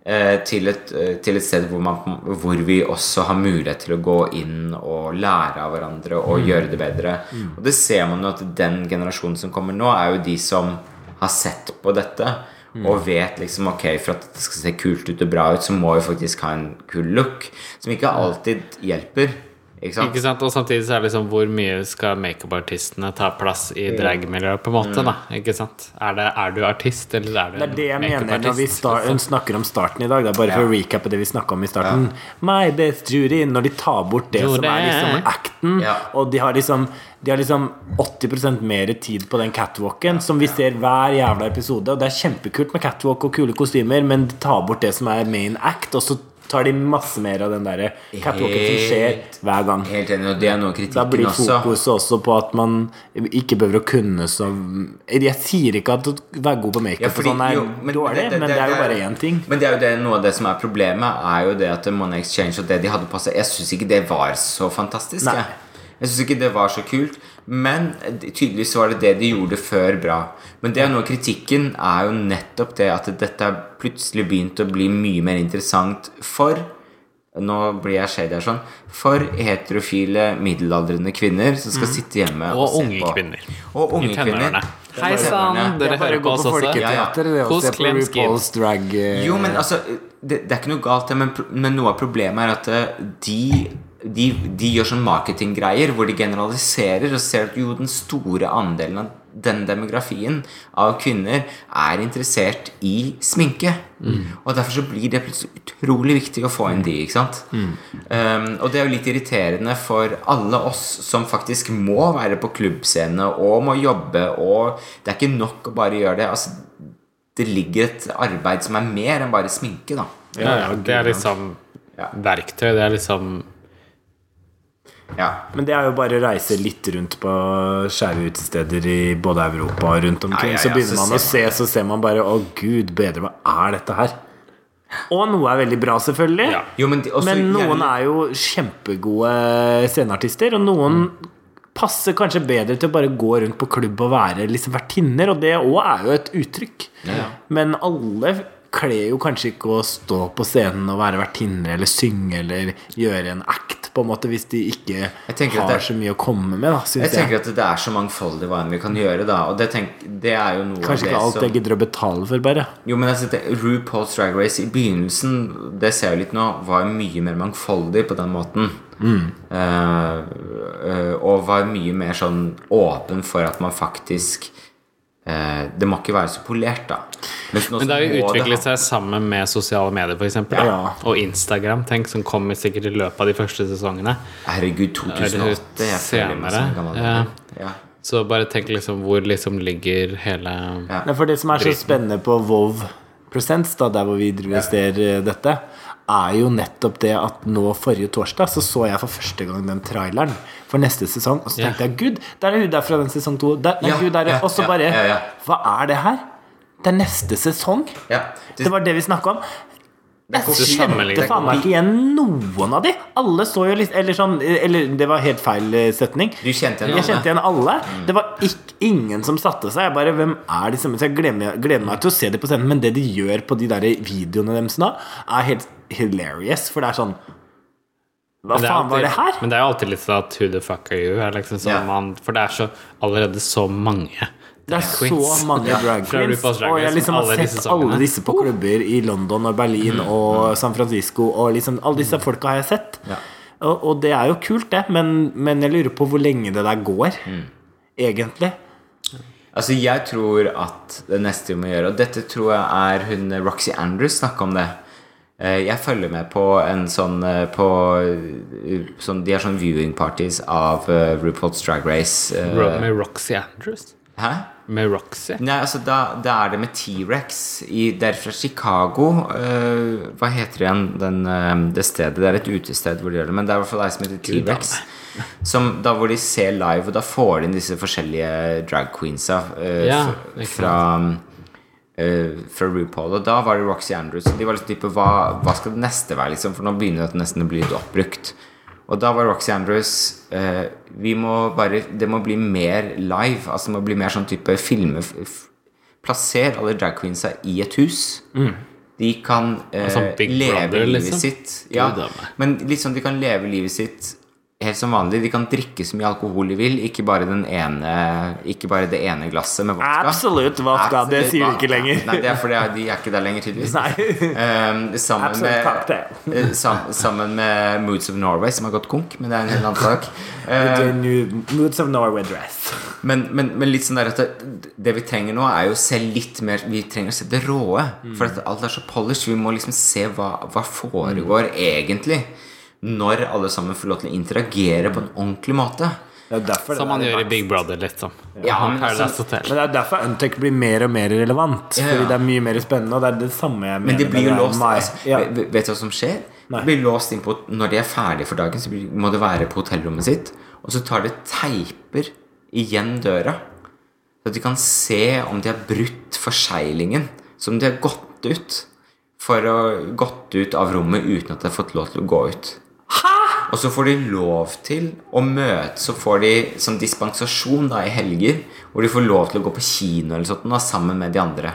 eh, til, et, eh, til et sted hvor, man, hvor vi også har mulighet til å gå inn og lære av hverandre og Mm. gjøre det bedre. Og det ser man jo at den generasjonen som kommer nå, er jo de som har sett på dette. Mm. Og vet liksom ok, for at det skal se kult ut og bra ut, så må vi faktisk ha en kul look. Som ikke alltid hjelper. Ikke sant? Ikke sant? Og samtidig så er det liksom hvor mye skal makeupartistene ta plass i dragmiljøet, på en måte, da? Ikke sant? Er, det, er du artist, eller er du Det er det jeg mener når vi start, star snakker om starten i dag. da, bare for å recappe det vi snakka om i starten. My best jury, når de tar bort det som er liksom acten, Ja. og de har liksom de har liksom 80% mer tid på den catwalken, som vi ser hver jævla episode. Og det er kjempekult med catwalk og kule kostymer, men de tar bort det som er main act, og så tar de masse mer av den der catwalken som skjer hver gang. Helt enig, og det er noe av Da kritikken blir også. fokuset også på at man ikke behøver å kunne så Jeg sier ikke at å være god på makeup Ja, fordi- sånn er jo, dårlig, men det, er jo bare én ting. Men det er jo det, noe av det som er problemet, er jo det at Money Exchange og det de hadde på seg Jeg syns ikke det var så fantastisk. Nei. Jeg, jeg syns ikke det var så kult. Men tydeligvis var det det de gjorde før, bra. Men det er noe av kritikken er jo nettopp det at dette har plutselig begynt å bli mye mer interessant for nå blir jeg shady her sånn For heterofile, middelaldrende kvinner som skal sitte hjemme Og se unge på. kvinner. Og unge kvinner. Hei sann, dere hører på oss også? folketeater det, Hos RuPaul's drag eh, Jo, men altså Det, det er ikke noe galt, men, men noe av problemet er at eh, de de, de gjør sånn marketinggreier hvor de generaliserer og ser at jo, den store andelen av den demografien av kvinner er interessert i sminke. Og derfor så blir det plutselig utrolig viktig å få inn de. ikke sant? Um, og det er jo litt irriterende for alle oss som faktisk må være på klubbscene og må jobbe, og det er ikke nok å bare gjøre det. altså det ligger et arbeid som er mer enn bare sminke, da. Ja, ja, det er liksom Ja. verktøy. Det er liksom Ja. Men det er jo bare å reise litt rundt på skjære utesteder i både Europa og rundt omkring. Ja, ja, Så begynner så man å se, så ser man bare Å, gud bedre, hva er dette her? Og noe er veldig bra, selvfølgelig. Jo, men, de, Men noen gjerne- er jo kjempegode sceneartister, og noen passer kanskje bedre til å bare gå rundt på klubb og være liksom vertinner, og det òg er jo et uttrykk. Men alle kler jo kanskje ikke å stå på scenen og være vertinner eller synge eller gjøre en act, på en måte, hvis de ikke Jeg har det- så mye å komme med, da, Jeg tenker jeg. at det er så mangfoldig hva enn vi kan gjøre, da. Og det, tenk, det er jo noe Kanskje ikke alt som jeg gidder å betale for, bare. Jo, men altså, det, RuPaul's Drag Race i begynnelsen, det ser jeg litt nå, var mye mer mangfoldig på den måten. Mm. Uh, uh, og var mye mer sånn åpen for at man faktisk Det må ikke være så polert, da. Men det har jo utviklet seg sammen med sosiale medier, f.eks. Ja. Og Instagram, tenk, som kommer sikkert i løpet av de første sesongene. Herregud, 2008. Jeg Senere, ja. ja. Så bare tenk liksom hvor liksom ligger hele Ja. For det som er så spennende på Vov Presents, da, der hvor vi investerer eh, dette, er jo nettopp det at nå forrige torsdag så så jeg for første gang den traileren for neste sesong, og så tenkte tenkte jeg gud, der er hun der fra den sesong to. Der, nei, Ja, gud, der, er- ja, og så bare. Hva er det her? Det er neste sesong. Ja, Det var det vi snakka om. Jeg kjente faen meg ikke igjen noen av de. Alle så jo litt Eller sånn Eller det var helt feil eh, setning. Du kjente igjen Jeg kjente igjen alle. Det var ikke, ingen som satte seg. Jeg bare, hvem er disse? Så jeg gleder, gleder meg til å se det på scenen, men det de gjør på de der videoene deres nå, er helt hilarious. For det er sånn Hva faen faen var det her? Men det er jo alltid litt sånn at who the fuck are you? Er liksom sånn yeah. man, for det er så allerede så mange Det er så mange drag queens. Og jeg liksom har sett alle disse på klubber i London og Berlin og San Francisco. Og liksom alle disse folka har jeg sett. Og, og det er jo kult, det. Men, men jeg lurer på hvor lenge det der går. Egentlig. Altså, jeg tror at det neste vi må gjøre Og dette tror jeg er hun Roxy Andrews snakka om det. Eh, Jeg følger med på en sånn eh, på eh, sånn, De har sånn viewing parties av eh, RuPaul's Drag Race. eh, Med Roxy Andrews? Hæ? Med Roxy? Nei, altså da, da er det med T-rex. Det er fra Chicago. Uh, hva heter igjen, den, uh, det stedet? Det er et utested hvor de gjør det, men det er i hvert fall ei som heter T-rex. Som, da hvor de ser live, og da får de inn disse forskjellige drag queensa uh, Ja, fra Uh, fra RuPaul. Og da var det Roxy Andrews. Og de var liksom type hva, hva skal det neste være, liksom? For nå begynner det nesten å bli litt oppbrukt. Og da var Roxy Andrews eh, Vi må bare Det må bli mer live. Altså det må bli mer sånn type filme Plasser alle drag queensa i et hus. De kan eh, altså, leve Brother, livet liksom? sitt. Ja, men sånn de kan leve livet sitt helt som vanlig. De kan drikke så mye alkohol de vil, ikke bare, den ene, ikke bare det ene glasset med vodka. Absolutt vodka. Det sier vi ikke lenger. Nei, det er fordi de er ikke der lenger, tydeligvis. Um, sammen, med, sam, sammen med Moods of Norway, som har gått konk, men det er en helt annen sak. Eh, Moods of Norway dress. men, men, men litt sånn der at det, det vi trenger nå, er jo å se litt mer Vi trenger å se det råe. For at alt er så polished. Vi må liksom se hva, hva foregår egentlig. Når alle sammen får lov til å interagere på en ordentlig måte. Derfor Som man gjør i Big Brother, liksom. Ja, men altså- Men det er derfor Untech blir mer og mer relevant. Ja, ja. Fordi det er mye mer spennende, og det er det samme jeg mener. Men de blir jo låst altså, ja. vet, du hva som skjer? Nei. Det blir låst inn på Når de er ferdige for dagen, så må de være på hotellrommet sitt. Og så tar de teiper igjen døra. Så at de kan se om de har brutt forseglingen. Så om de har gått ut For å gått ut av rommet uten at de har fått lov til å gå ut. Og så får de lov til å møte Så får de som dispensasjon da i helger, hvor de får lov til å gå på kino eller sånt da, sammen med de andre.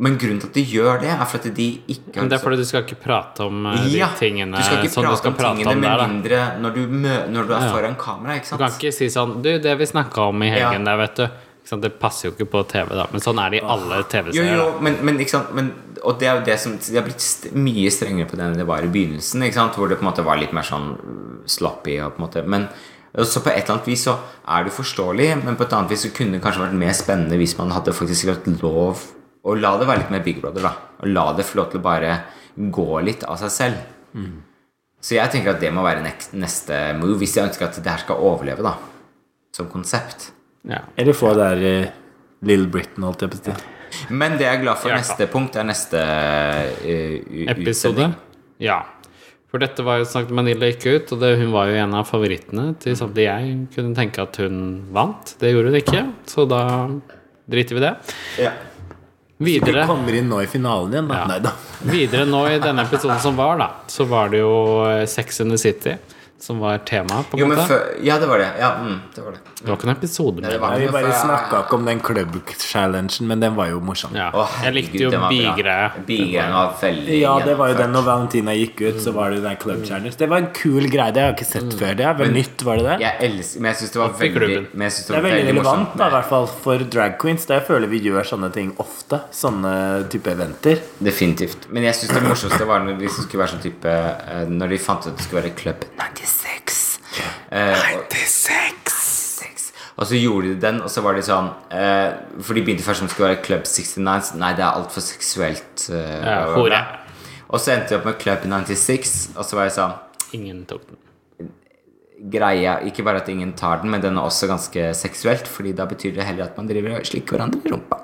Men grunnen til at de gjør det, er for at de ikke Men det er fordi du skal ikke prate om eh, de ja, tingene du skal ikke som prate skal om prate tingene om med der. da mindre når du, mø når du er Ja. foran kamera. Ikke Du kan ikke si sånn Du, det vi snakka om i helgen Ja. der, vet du. Sant? Det passer jo ikke på TV, da. Men sånn er det i alle TV-serier. jo, da. men, men men, Og det er jo det som De har blitt st mye strengere på det enn det var i begynnelsen, ikke sant? hvor det på en måte var litt mer sånn uh, sloppy. Og på en måte, men så på et eller annet vis så er det forståelig, men på et annet vis så kunne det kanskje vært mer spennende hvis man hadde faktisk hatt lov å la det være litt mer Big Brother, da. Og la det få lov til å bare gå litt av seg selv. Så jeg tenker at det må være neste move hvis jeg ønsker at det her skal overleve, da. Som konsept. Ja. Eller få der uh, Little Britain, holdt jeg på å si. Men det jeg er glad for Ja, neste punkt, er neste uh, Episode? utsending. Ja. For dette var jo snakket Manila gikk ut, og det, hun var jo en av favorittene til samtidig jeg kunne tenke at hun vant. Det gjorde hun ikke, så da driter vi det. Ja. Vi Videre, kommer inn nå i finalen igjen, da. Ja. Nei da. videre nå i denne episoden som var, da, så var det jo eh, Sex in the City som var temaet, på Jo, en men måte. før Ja, det var det. Ja, mm, det var det. Det var ikke en episode med det var Nei, vi bare snakka ikke om den club-challengen, men den var jo morsom. Ja. Å, Jeg likte jo bigreia. Ja, det var jo den når Valentina gikk ut, så var det den club challenge. Det var en kul greie, det har jeg ikke sett før. Det er vel nytt, var det det? Jeg elsker Men jeg syns det var veldig. Men jeg synes Det er veldig relevant, da, i hvert fall for drag queens. Der jeg føler vi gjør sånne ting ofte. Sånne type eventer. Definitivt. Men jeg syns det morsomste var når hvis det skulle være sånn type eh, Når de fant ut at det skulle være Club 96. Eh, 96. Og så gjorde de den, og så var de sånn eh, For de begynte først som skulle være Club 69. Så nei, det er altfor seksuelt. eh, hore. Og så endte de opp med Club 96, og så var jeg sånn Ingen tok den. Greia Ikke bare at ingen tar den, men den er også ganske seksuelt, Fordi da betyr det heller at man driver og slikker hverandre i rumpa.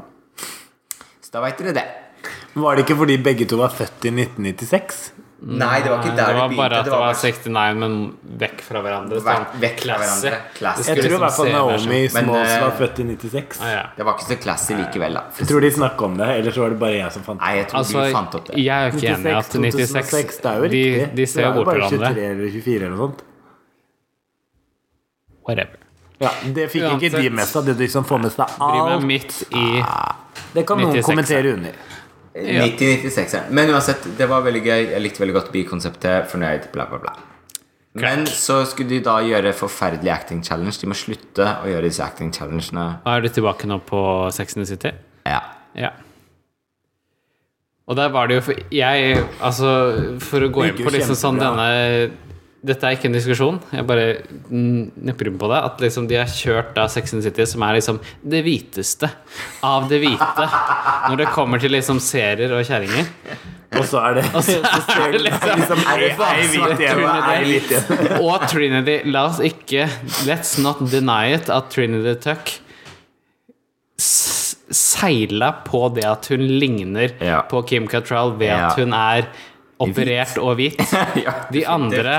Så da veit dere det. Var det ikke fordi begge to var født i 1996? Nei, det var ikke Det der var det bare at Det det var var 69, men vekk fra hverandre. Vekk- Sånn vekk fra hverandre. Classy. Jeg skulle tror i hvert fall Naomi Men, Smalls eh, var født i 96. Ah, ja. Det var ikke så classy likevel, da. Jeg tror de snakka om det, eller så var det bare jeg som fant Nei, jeg tror Altså, du fant opp det. jeg er jo ikke enig i at 96 2006, det er jo riktig. de ser jo bort Det er jo bare 23 eller 24 eller noe sånt. Whatever. Ja, Det fikk ikke de Uansett. med seg. Det er de som får med seg alt. midt i Det kan noen 96. kommentere under. 90-96. Men uansett, det var veldig gøy. Jeg likte veldig godt bi-konseptet. Fornøyd, bla, bla, bla. Men så skulle de da gjøre forferdelig acting challenge. De må slutte å gjøre disse acting challengene. Da er du tilbake nå på Sex and the City? Ja. Ja. Og der var det jo for Jeg, altså For å gå inn på liksom sånn denne Dette er ikke en diskusjon, jeg bare nipper på det. At liksom de har kjørt da Sex and the City, som er liksom det hviteste av det hvite. Når det kommer til liksom serier og kjerringer. Og så er det så er det liksom- og. Og Trinity La oss ikke Let's not deny it at Trinity Tuck seila på det at hun ligner Ja. på Kim Cattrall ved at hun er operert og hvit. De andre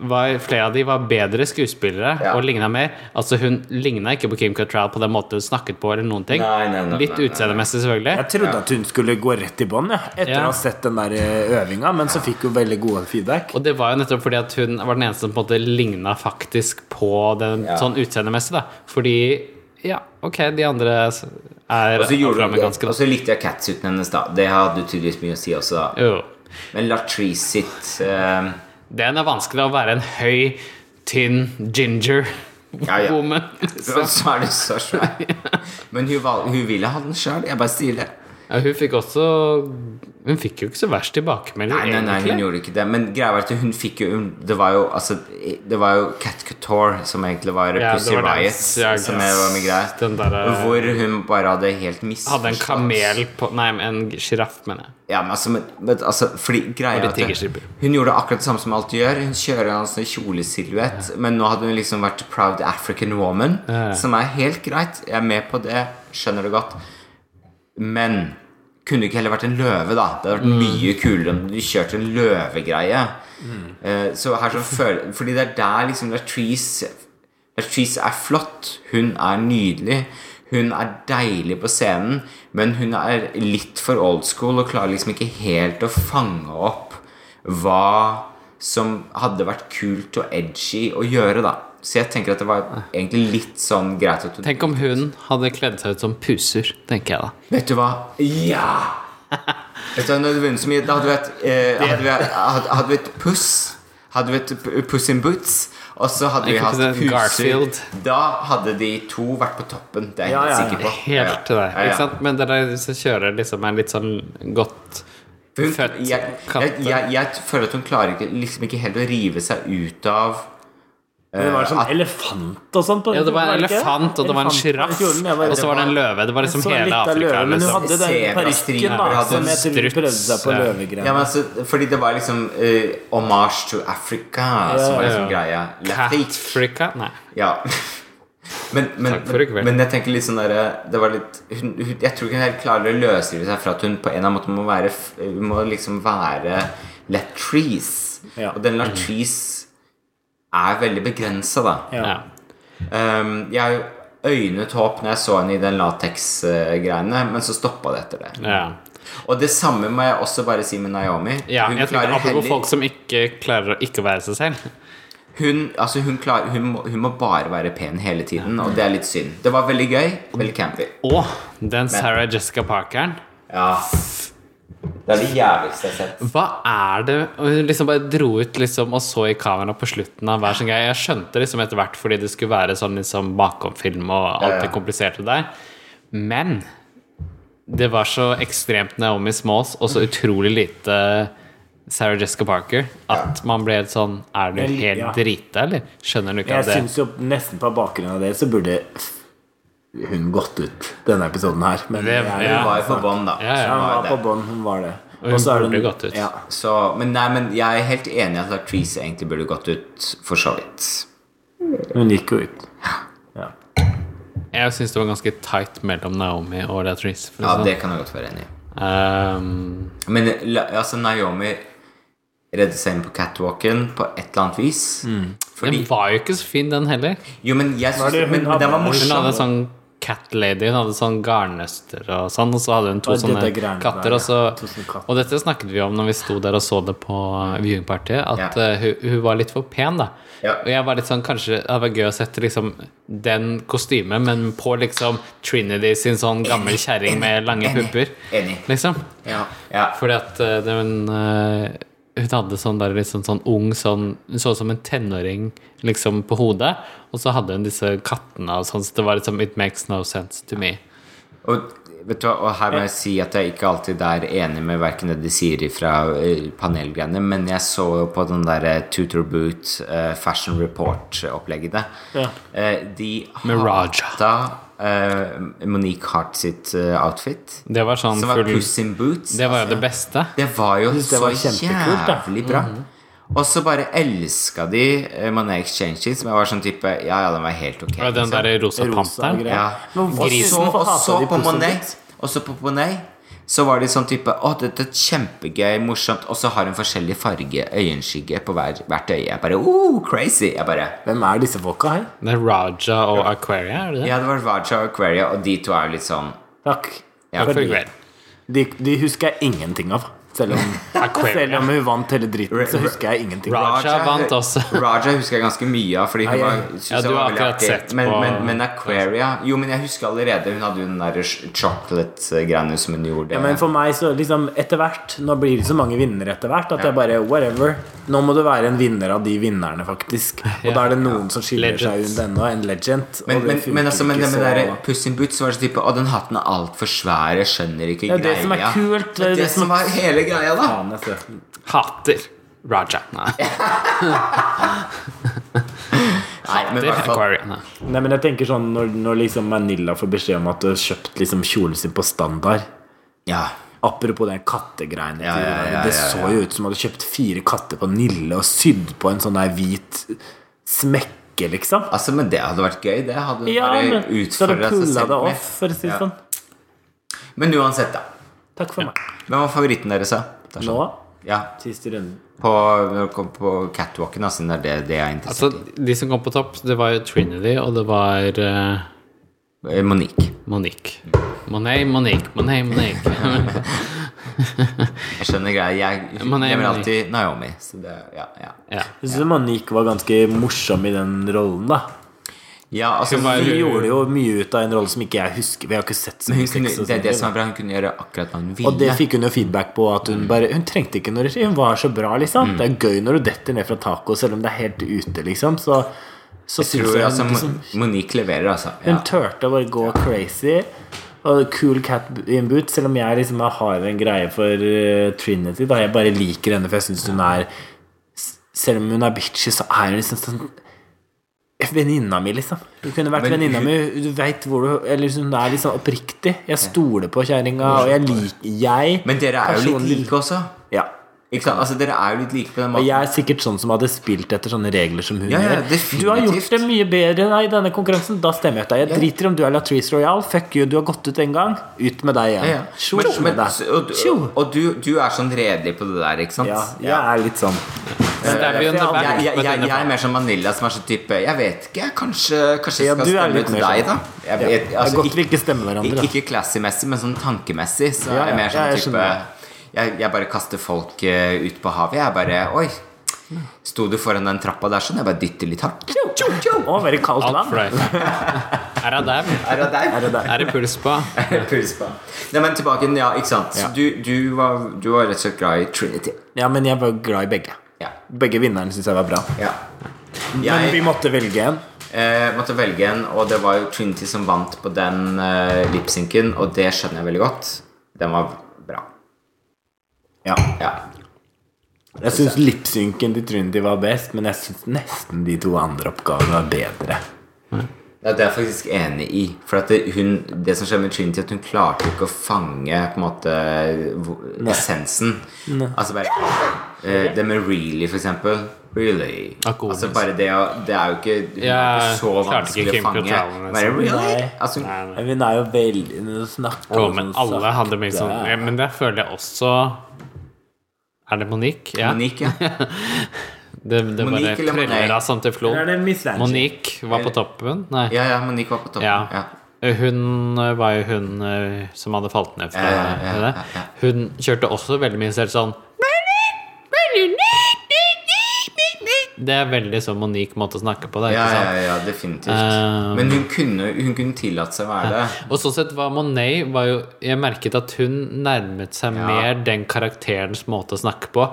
var, flere av de var bedre skuespillere Ja. og ligna mer. Altså Hun ligna ikke på Kim Cattrall på den måten hun snakket på, eller noen ting. Nei, nei, nei, Litt utseendemessig, selvfølgelig. Jeg trodde at hun skulle gå rett i bånn, ja, etter Ja. å ha sett den der eh, øvinga, men så fikk hun veldig gode feedback. Og det var jo nettopp fordi at hun var den eneste som på en måte ligna faktisk på den Ja. sånn utseendemessig, da. Fordi ja, ok, de andre er Og så gjorde hun afroamerikanske, Og så likte jeg catsuiten hennes, da. Det hadde tydeligvis mye å si også, da. Jo. Men Latrice sitt eh, Den er vanskelig å være en høy, tynn ginger Ja, ja. woman. så, så er det så svær. Men hun, hun ville ha den sjøl. Jeg bare sier det. Ja, hun fikk også Hun fikk jo ikke så verst tilbakemelding, Nei, nei, nei, hun egentlig. gjorde ikke det. Men greia var at hun fikk jo Det var jo altså Det var jo Cat Couture som egentlig var Ja, Pussy Riot, ja, som var med greia. den der- Hvor hun bare hadde helt misforstått Hadde en kamel på Nei, en sjiraff, mener jeg. Ja, men altså, men, altså Fordi greia at. Hun gjorde akkurat det samme som alt alltid gjør. Hun kjører en sånn kjolesilhuett, men nå hadde hun liksom vært proud African woman, Ja. som er helt greit. Jeg er med på det, skjønner det godt. Men kunne det ikke heller vært en løve, da? Det hadde vært Mm. mye kulere om du kjørte en løvegreie. Eh, så her så føler Fordi det er der liksom Latrice Latrice er flott. Hun er nydelig. Hun er deilig på scenen, men hun er litt for old school og klarer liksom ikke helt å fange opp hva som hadde vært kult og edgy å gjøre, da. Så jeg tenker at det var egentlig litt sånn greit at du Tenk om hun hadde kledd seg ut som puser, tenker jeg da. Vet du hva? Ja! Vet du, når du vunnet så mye Da hadde vi et, eh, hadde vi, hadde, hadde vi et puss. Hadde vi et Puss in Boots. Og så hadde vi hatt puser. Garfield. Da hadde de to vært på toppen. Det er jeg Ja, ja, sikker på. Helt til deg. Ja, ja. Ikke sant? Men dere som kjører liksom en litt sånn godt Hun, født jeg, jeg, jeg, jeg føler at hun klarer ikke, liksom ikke helt å rive seg ut av Men det var sånn at- elefant og sånn Ja, det var en elefant, og det var en sjiraff, og så var det en løve. Det var liksom hele Afrika. løve, Men hun Liksom. hadde den parykken da, som jeg tror prøvde seg på løvegreier. ja, men altså, Fordi det var liksom uh, homage to Africa som var liksom greia. Africa? Nei. Ja. Men, men, men jeg tenker litt sånn der, Det var litt hun, hun, Jeg tror ikke hun helt klarer å løsrive seg fra at hun på en eller annen måte må være Hun må liksom være Latrice. Ja. Og den Latrice er veldig begrensa, da. Ja. Um, jeg øynet håp når jeg så henne i den lateks-greiene, men så stoppa det etter det. ja. Og det samme må jeg også bare si med Naomi. Ja, Hun jeg tenker klarer Apropos heller- folk som ikke klarer å ikke være seg selv. Hun, altså hun, klar, hun, må, hun må bare være pen hele tiden, og det er litt synd. Det var veldig gøy. Veldig campy. Og den Sarah Jessica Parkeren. Ja. Det er det jævligste jeg har sett. Hva er det Hun liksom bare dro ut liksom og så i kamera på slutten av hver sin greie. Jeg skjønte liksom etter hvert fordi det skulle være sånn liksom bakomfilm og alt Ja, det ja. kompliserte der. Men det var så ekstremt Naomi Smalls og så utrolig lite Sarah Jessica Parker at man ble helt sånn Er du helt ja. drita, eller? Skjønner du ikke Jeg at det syns jo nesten på bakgrunn av det så burde hun gått ut denne episoden her. Men Det- ja. Hun var jo på bånn, da. Ja, ja. Hun var var på bånn, hun var det. Og så er burde gått ut. Ja. Så, men, nei, men jeg er helt enig i at Latrice egentlig burde gått ut, for så vidt. Hun gikk jo ut. Ja. Jeg syns det var ganske tight mellom Naomi og Latrice. Ja, sånn. det kan jeg godt være enig i. Um, Men altså, Naomi redde seg inn på catwalken på et eller annet vis. Fordi den var jo ikke så fin, den heller. Jo, men jeg synes, det men, men den var morsom. Hun hadde sånn cat lady, hun hadde sånn garnnøster og sånn, og så hadde hun to Og sånne katter. Og, så, ja. Og dette snakket vi om når vi sto der og så det på viewingpartiet, at Ja. uh, hun, hun var litt for pen, da. Ja. Og jeg var litt sånn, kanskje det hadde vært gøy å sette liksom den kostymen, men på liksom Trinity sin sånn gammel kjerring med lange pupper. Liksom. Fordi at uh, den eh, Hun hadde sånn der liksom sånn ung sånn Hun så ut som en tenåring liksom på hodet, og så hadde hun disse kattene og sånn, så det var liksom It makes no sense to me. Og, vet du, hva, og her må jeg si at jeg ikke alltid er enig med verken det de sier fra eh, panelgreiene, men jeg så jo på den der eh, Tutor Boot uh, Fashion Report-opplegget. Ja. Uh, de Med Raja. Eh, Monique Hart sitt eh, outfit, Det var sånn som var full Puss in Boots. Det var jo det beste. Det var jo det så var jævlig bra. Og så bare elska de uh, Monet Exchange som jeg var sånn type Ja, ja, den var helt ok. Og den derre rosa panteren. Ja. Og så, på Monet Og så på Monet Så var det sånn type Å, dette er kjempegøy, morsomt. Og så har hun forskjellig farge øyenskygge på hver, hvert øye. Jeg bare oh, crazy. Jeg bare Hvem er disse folka her? Det er Raja og Aquaria, er det det? Ja, det var Raja og Aquaria, og de to er jo litt sånn Takk. Ja, Takk for de, greit. de, de husker jeg ingenting av. Selv om, selv om hun vant hele dritten, så husker jeg ingenting. Raja vant også. Raja husker jeg ganske mye av. Fordi hun Ja, var, ja. Ja, du har akkurat artig. sett men, på- men, men Aquaria Jo, men jeg husker allerede hun hadde jo den der chocolate-greiene som hun gjorde. Ja, men for meg så liksom etter hvert Nå blir det så mange vinnere etter hvert at jeg bare whatever. Nå må du være en vinner av de vinnerne, faktisk. Og da er det noen som skiller seg ut ennå. En legend. men, men, men, altså, men så- der Puss in Boots var så type Å, den hatten er altfor svær, jeg skjønner ikke Det er det som er kult, Det det, det som er hele greia, da. Faen, Hater Raja. Nei. Nei, men. Nei. Nei, men jeg tenker sånn Når, når liksom Manila får beskjed om at du har kjøpt liksom kjolen sin på standard Ja. Apropos den kattegreiene Ja, ja, ja, Det ja, så jo ut som du hadde kjøpt fire katter på Nille og sydd på en sånn der hvit smekke, liksom. Altså, men det hadde vært gøy. Det hadde Ja, bare så utfordra hadde seg pulla selv det med. off, for å si det sånn. Men uansett, da. Takk for meg. Hvem var favoritten deres, da? Sånn. Nå, Ja, siste runden. på, på catwalken, altså. det er det, det jeg er Altså, interessert de som kom på topp, det var Trinity, og det var uh... Monique. Monique. Monet, Monique, Monet, Monique. Jeg skjønner greia. Jeg er glemmer alltid Naomi. Så det, ja, ja. ja. Jeg syns Monique var ganske morsom i den rollen, da. Ja, altså Hun var Hun gjorde jo mye ut av en rolle som ikke jeg husker. Vi har ikke sett så mye sex det er det som er bra. Hun kunne gjøre akkurat hva hun ville. Og det fikk hun jo feedback på. At hun bare Hun trengte ikke noe regi. Hun var så bra, Mm. liksom. Det er gøy når du detter ned fra taket, selv om det er helt ute, liksom. Så, så jeg Tror, jeg altså, hun liksom Monique leverer, altså. Hun Ja. turte å bare gå crazy. Og cool cat in boot. Selv om jeg liksom har en greie for uh, Trinity. Da jeg bare liker henne, for jeg syns hun er Selv om hun er bitchy, så er hun liksom sånn Venninna mi, liksom. Hun kunne vært venninna mi. Du vet hvor du Eller hun er liksom oppriktig. Jeg stoler på kjerringa, og jeg liker Jeg Men dere er jo litt like også. Ja. Ikke sant? Altså, dere er jo litt like på den Og måten. jeg er sikkert sånn som hadde spilt etter sånne regler som hun Ja, ja, gjør. Du har gjort det mye bedre enn i denne konkurransen. Da stemmer jeg deg. Jeg driter om du er Latrice Royal. Fuck you, du har gått ut en gang. Ut med deg igjen. Ja, ja. Tjo Men, med men, deg. og, Tjo. og du, du er sånn redelig på det der, ikke sant? Ja, jeg er litt sånn. Jeg- Jeg, jeg, er mer som Manila, som er sånn type Jeg vet ikke, kanskje, kanskje jeg skal er stemme ut deg, sånn. da? Jeg jeg, er altså, godt vi ikke stemmer hverandre. Ikke, ikke classy-messig, men sånn tankemessig. Så jeg er jeg mer sånn type. Jeg, jeg bare kaster folk eh, ut på havet. Jeg bare Oi, sto du foran den trappa der sånn? Jeg bare dytter litt hardt. Å, veldig kaldt land. Er det der? Er det deg? Er det der? Er det puls på? Nei, men tilbake igjen, ja, ikke sant. Så Ja. du, du, var, du var rett og slett glad i Trinity. Ja, men jeg var glad i begge. Ja. Begge vinnerne syns jeg var bra. ja. Men vi måtte velge en. eh, måtte velge en, og det var jo Trinity som vant på den eh, lipsynken, og det skjønner jeg veldig godt. Den var. Ja. Ja. Jeg syns lipsynken til Trinity var best, men jeg syns nesten de to andre oppgavene var bedre. Ja, det er jeg faktisk enig i. For at det, hun, det som skjer med Trinity, at hun klarte ikke å fange på en måte essensen. Altså bare eh, Det med really, for eksempel. Really. Altså bare det å Det er jo ikke, hun er Ja, ikke så vanskelig å fange. Liksom. Bare really? Altså, Nei, nei. Men Hun er jo veldig Når snakker om men sånn alle hadde mye sånn ja, Men det føler jeg også Er det Monique? Ja. Monique, ja. Det, det Monique bare preller av Lange? Monique var på toppen. Nei. Ja, ja, Monique var på toppen. Ja. Ja. Hun eh, var jo hun eh, som hadde falt ned fra Ja, ja, ja, det. ja, ja. Hun kjørte også veldig mye selv sånn Det er veldig sånn Monique måte å snakke på. Det, Ja, ja, ja, definitivt. Um, Men hun kunne, hun kunne tillate seg å være det. Og sånn sett var Monet var jo, Jeg merket at hun nærmet seg Ja. mer den karakterens måte å snakke på.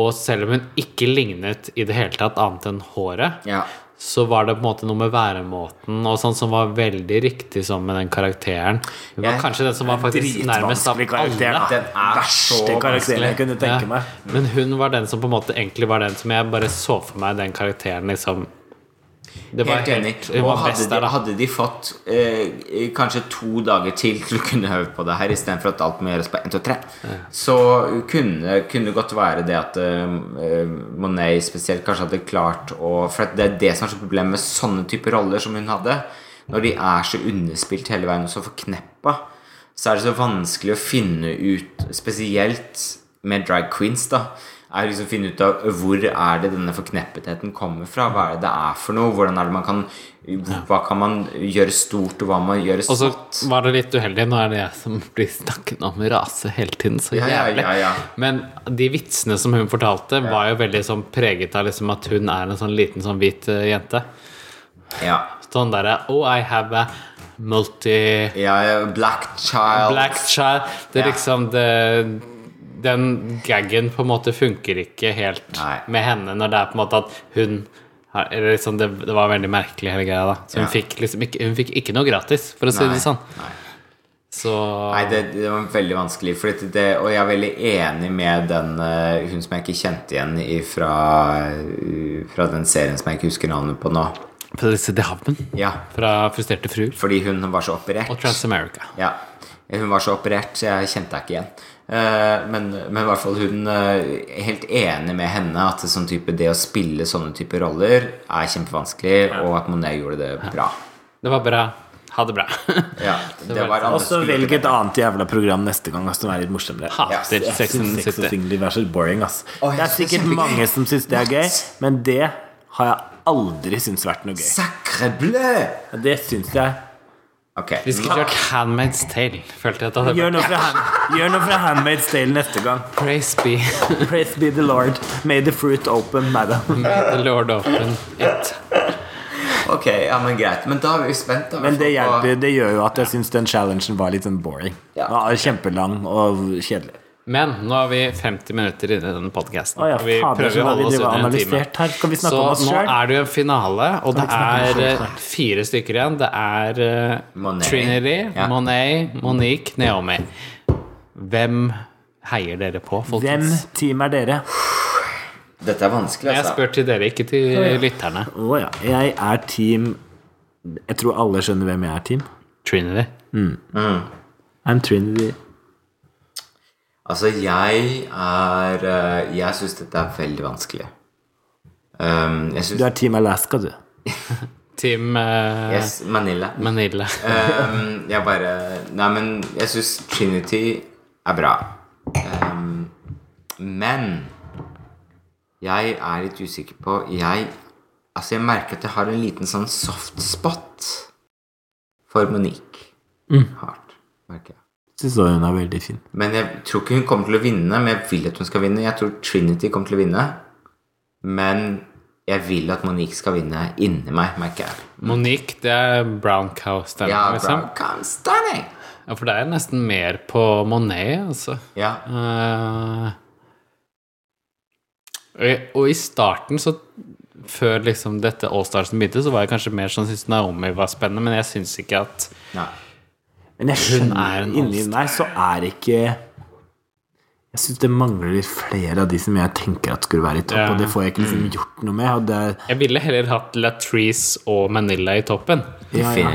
Og selv om hun ikke lignet i det hele tatt annet enn håret, Ja. Så var det på en måte noe med væremåten og sånn som var veldig riktig sånn med den karakteren. Hun var kanskje den som var faktisk nærmest av karakter. alle. Den er Verste karakteren jeg kunne tenke Ja. meg. Men hun var den som på en måte egentlig var den som jeg bare så for meg den karakteren liksom Det var Helt enig. Hun Og hadde best de, hadde de fått eh, kanskje to dager til til å kunne øve på det her, istedenfor at alt må gjøres på 1, 2, 3, så kunne kunne det godt være det at eh, Monet spesielt kanskje hadde klart å For det er det som er så problemet med sånne typer roller som hun hadde. Når de er så underspilt hele veien og så forkneppa, så er det så vanskelig å finne ut, spesielt med drag queens, da, er liksom finne ut av hvor er det denne forkneppetheten kommer fra. Hva er det det er for noe? Hvordan er det man kan Hva kan man gjøre stort, og hva man gjøre Og så var det litt uheldig. Nå er det jeg som blir snakket om rase hele tiden. Så Ja, ja, jævlig. ja, ja. Men de vitsene som hun fortalte, var jo veldig sånn preget av liksom at hun er en sånn liten sånn hvit eh, jente. Ja. Sånn derre Oh, I have a multi ja, Black child. black child. Det er liksom det Den gaggen på en måte funker ikke helt Nei. med henne når det er på en måte at hun har- eller liksom det, det var veldig merkelig hele greia, da. Så hun, Ja. fikk liksom ikke, hun fikk ikke noe gratis, for å si Nei, det sånn. nei. Så Nei, det, det var veldig vanskelig. Det, det, og jeg er veldig enig med den eh, hun som jeg ikke kjente igjen fra, fra den serien som jeg ikke husker navnet på nå. Felicity Havnen Ja, fra Frustrerte fruer fordi hun var så operert. og Transamerica. Ja, hun var så operert, så jeg kjente henne ikke igjen. Eh, men, men i hvert fall hun eh, er helt enig med henne at det, sånn type, det å spille sånne typer roller er kjempevanskelig, og at Monet gjorde det bra. Det var bra. Ha det bra. Ja, det var Og så velg et annet jævla program neste gang som er litt morsommere. Hater Sex er så boring, ass. Er det er sikkert mange som syns det er gøy, men det har jeg aldri syntes vært noe gøy. Sacre bleu! Det syns jeg Ok. Vi skulle kjørt Handmaid's Tale. Følte jeg at det Gjør noe fra, hand, gjør noe fra Handmaid's Tale neste gang. Praise be Praise be the Lord. May the fruit open, madam. May the Lord open it. Ok, ja, men greit. Men da er vi spent. Da. Men det hjelper, det gjør jo at jeg syns den challengen var litt sånn boring. Ja. Kjempelang og kjedelig. Men nå er vi 50 minutter inne i denne podkasten. Oh ja, vi prøver å holde oss under en time. her. Skal vi Så om oss nå selv? er det jo en finale, og det er eh, fire stykker igjen. Det er Monet. Trinity, Ja. Monet, Monique, Naomi. Hvem heier dere på, Hvem team er dere? Dette er vanskelig, Jeg altså. spør til dere, ikke til lytterne. Oh, ja. Jeg er team Jeg tror alle skjønner hvem jeg er, team. Trinity. I'm Trinity. Altså, jeg er eh, Jeg syns dette er veldig vanskelig. Um, jeg Du er Team Alaska, du. Team uh... Yes, Manila. Manila. Um, jeg bare Nei, men jeg syns Trinity er bra. Um, men jeg er litt usikker på Jeg Altså, jeg merker at jeg har en liten sånn soft spot for Monique. Hardt, merker jeg. Syns også hun er veldig fin. Men jeg tror ikke hun kommer til å vinne, men jeg vil at hun skal vinne. Jeg tror Trinity kommer til å vinne. Men jeg vil at Monique skal vinne inni meg, merker jeg. Monique, det er brown cow standing, Ja, liksom. Brown cow standing. Ja, for det er nesten mer på Monet, altså. Ja. Uh, og- og i starten, så før liksom dette Allstarsen begynte, så var jeg kanskje mer sånn syntes Naomi var spennende, men jeg syns ikke at Nei. Men jeg er skjønner en inni meg så er ikke Jeg syns det mangler flere av de som jeg tenker at skulle være i topp, Ja. og det får jeg ikke liksom gjort noe med. Og det Jeg ville heller hatt Latrice og Manila i toppen. ja, ja.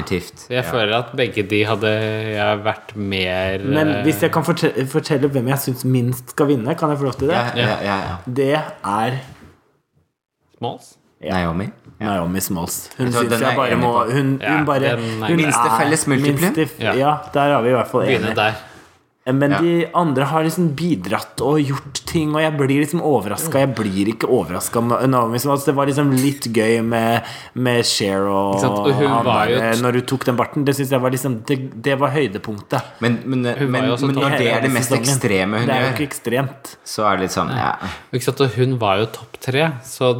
Jeg føler at begge de hadde jeg vært mer Men eh, hvis jeg kan fortelle, fortelle hvem jeg syns minst skal vinne, kan jeg få lov til det? Ja, ja, ja, ja. Det er Smalls. Naomi. Naomi Smalls. Hun syns den jeg bare må. Hun, Ja, hun bare er hun Minste felles multiplum? Ja. Ja, der er vi i hvert fall Begynne der. Men Ja. de andre har liksom bidratt og gjort ting, og jeg blir liksom overraska. Jeg blir ikke overraska med Naomi Smalls. Det var liksom litt gøy med, med Cher og, Og hun han var jo der, Når hun tok den barten. Det synes jeg var liksom Det, det var høydepunktet. Men, men, men, men når det er det mest sesongen. ekstreme hun Det er jo ikke ekstremt. så er det litt sånn ja. Ikke sant? Og hun var jo topp tre, så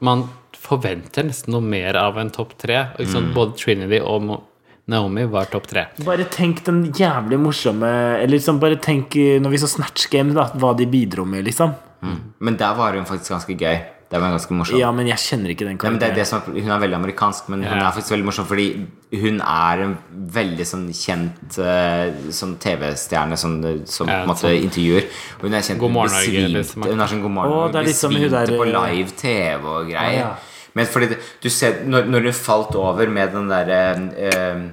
man forventer nesten noe mer av en topp tre. Sant? Både Trinity og Naomi var topp tre. Bare tenk den jævlig morsomme Eller liksom bare tenk eh, når vi så Snatch Game, da, hva de bidro med, liksom. Men der var hun faktisk ganske gøy. Det var ganske morsom. Ja, men jeg kjenner ikke den karakteren. Ja, det er det som er, hun er veldig amerikansk, men hun Ja. er faktisk veldig morsom fordi hun er en veldig sånn kjent eh, sånn TV-stjerne sånn, som Ja, på en måte sånn- intervjuer. Og hun er kjent God morgen, besvimte- Norge, liksom. Hun er sånn God morgen Å, Norge, det er liksom der, på eh, live TV og greier. ja. Men fordi det, du ser, når, når hun falt over med den derre eh,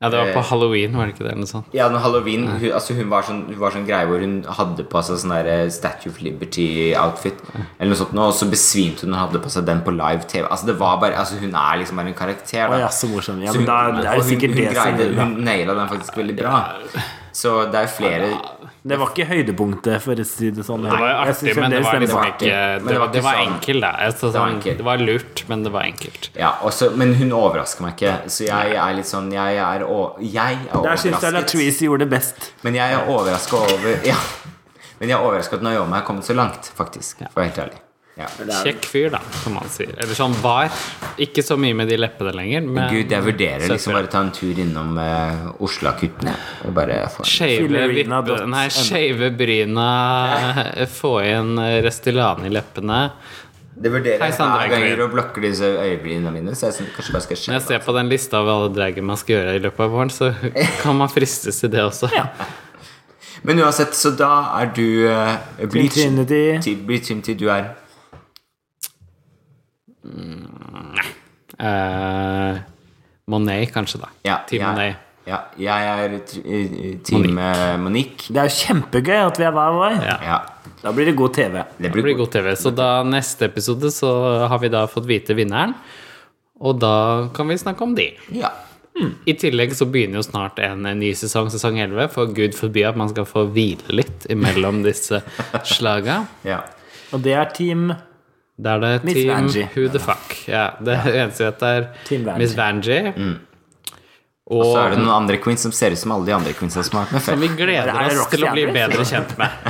Ja, det var på Eh, Halloween, var det ikke det? Eller noe sånt? Ja, når halloween hun, altså hun, var sånn, hun var sånn greie hvor hun hadde på seg sånn der Statue of Liberty-outfit. Eller noe sånt Og så besvimte hun og hadde på seg den på live TV. Altså det var bare, altså Hun er liksom bare en karakter. Å Da. ja, så morsom. Ja, men da det er jo det hun, sikkert hun, det som greide, hun naila den faktisk veldig bra. Så det er flere Det var ikke høydepunktet, for å si det sånn. Det var artig, men det var liksom ikke Det var, det var sånn- enkelt, da. Altså, var sånn, enkelt. det var lurt, men det var enkelt. Ja, også, men hun overrasker meg ikke. Så jeg er litt sånn Jeg er, jeg er Der syns jeg overrasket. Latrice gjorde det best. Men jeg er overraska over Ja. Men jeg er overraska at Naomi har kommet så langt, faktisk. For å være helt ærlig. Ja. Kjekk fyr, da, som man sier. Eller sånn var. Ikke så mye med de leppene lenger, men Gud, jeg vurderer Søt liksom bare bare ta en tur innom uh, Oslo-akuttene. Skeive bryna, få inn Restylane i leppene. Det vurderer Hei, jeg hver gang og blokker disse øyebrynene mine. Så jeg sånn, kanskje bare skal Når jeg ser på den lista av alle drager man skal gjøre i løpet av våren, så kan man fristes til det også. Men uansett, så da er du uh, Team Trinity, du er Eh, Monet, kanskje, da. Ja, Team jeg, Monet. ja, jeg er eh, Team Monique. Monique. Det er jo kjempegøy at vi er hver vår. Ja. Ja, Da blir det god TV. det Det blir blir god TV. Så da neste episode så har vi da fått vite vinneren. Og da kan vi snakke om de. Ja. I tillegg så begynner jo snart en, ny sesong, sesong 11. For gud forby at man skal få hvile litt imellom disse slaga. ja. Og det er Team Da er det Miss Team Vanjie. Who the fuck. Ja, det eneste jeg vet, er Team Vanjie. Miss Vanjie. Og så er det noen andre queens som ser ut som alle de andre queensa som har vært med som vi gleder Er det oss til å bli bedre kjent med.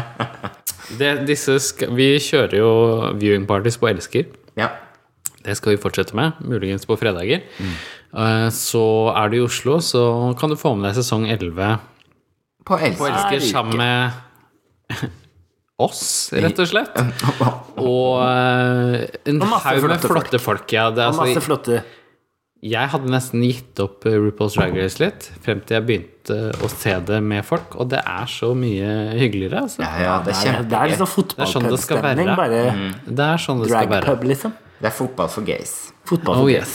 Det, disse skal, vi kjører jo viewing parties på Elsker. Ja. Det skal vi fortsette med, muligens på fredager. Eh, Så er du i Oslo, så kan du få med deg sesong 11 På på Elsker. Elsker sammen med oss, rett og slett. Og eh, en Og haug med flotte folk. Ja. Det, er og masse altså, flotte jeg hadde nesten gitt opp eh, RuPaul's Drag Race litt, frem til jeg begynte å se det med folk, og det er så mye hyggeligere, altså. Ja, ja, det er det er liksom sånn fotballpubstemning. Bare Det er sånn det skal være. dragpub, liksom. Det er fotball for gays. Fotball. Oh yes.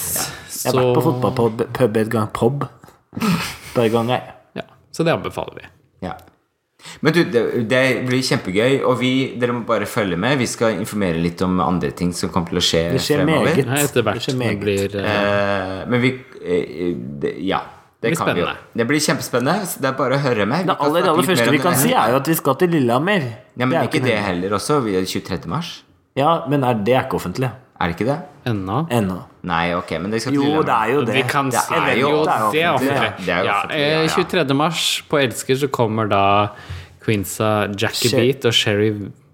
Jeg har vært på fotballpub pub et gang. Pub. Bare ganger. Ja, så det anbefaler vi. Ja. Men du, det, det blir kjempegøy, og vi, dere må bare følge med. Vi skal informere litt om andre ting som kommer til å skje, Det skjer fremover. meget. Etter hvert Det skjer meget. blir uh... Eh, men vi uh, det, Ja. Det, blir kan vi jo. spennende. Det blir kjempespennende. Så det er bare å høre med. Det aller, aller første vi kan si, er jo at vi skal til Lillehammer. Ja, men er ikke ikke det heller også. Vi er 23. mars. Ja, men er, det er ikke offentlig Er det ikke det? ennå. ennå. Nei, ok, men det skal Jo, til det er jo det. Vi kan Det er jo- jo, det er jo det offentlig. er Ja, ja, eh, ja. 23. mars på Elsker så kommer da Queensa Jackie Beat og Sherry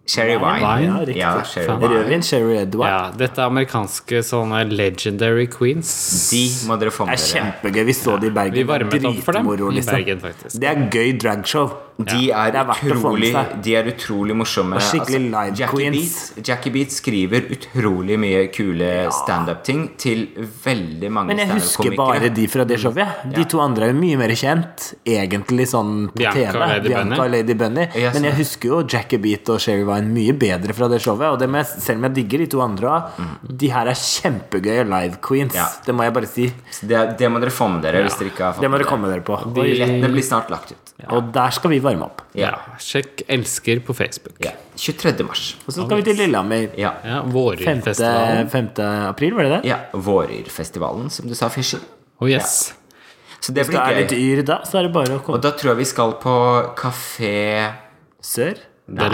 Cherry Wine. Wine. Ja, riktig. Ja, Cherry Wine. Rødvin, Sherry Edward. Ja, dette er amerikanske sånne legendary queens. De må dere få Det er dere. kjempegøy. Vi så det i Bergen. Vi varmet opp for dem i liksom. Bergen, faktisk. Det er gøy dragshow. De er, ja. er med utrolig, de er utrolig morsomme. Altså, Og skikkelig live Jackie, queens. Beat, Jackie Beat skriver utrolig mye kule standup-ting til veldig mange Men jeg husker bare standup-komikere. de fra det showet. De to andre er jo mye mer kjent, egentlig, sånn på Bianca TV. og Lady Bianca Bunny. og Lady Bunny. Men jeg husker jo Jackie Beat og Sherry Vine mye bedre fra det showet. Og det med, selv om jeg digger de to andre òg, de her er kjempegøye live queens. Mm. Ja. Det må jeg bare si. Det, det må dere få med dere hvis dere ikke har fått Det må dere komme dere på. Og, Billettene blir snart lagt ut. og der skal vi varme opp. Ja, sjekk Elsker på Facebook. Ja. 23. mars. Og så skal vi til Lillehammer. Ja. Ja, 5. 5. april, var det det? ja. Våryrfestivalen, som du sa, Fischer. Oh yes. Så det Hvis det er litt yr da, så er det bare å Og da tror jeg vi skal på kafé sør. Nei.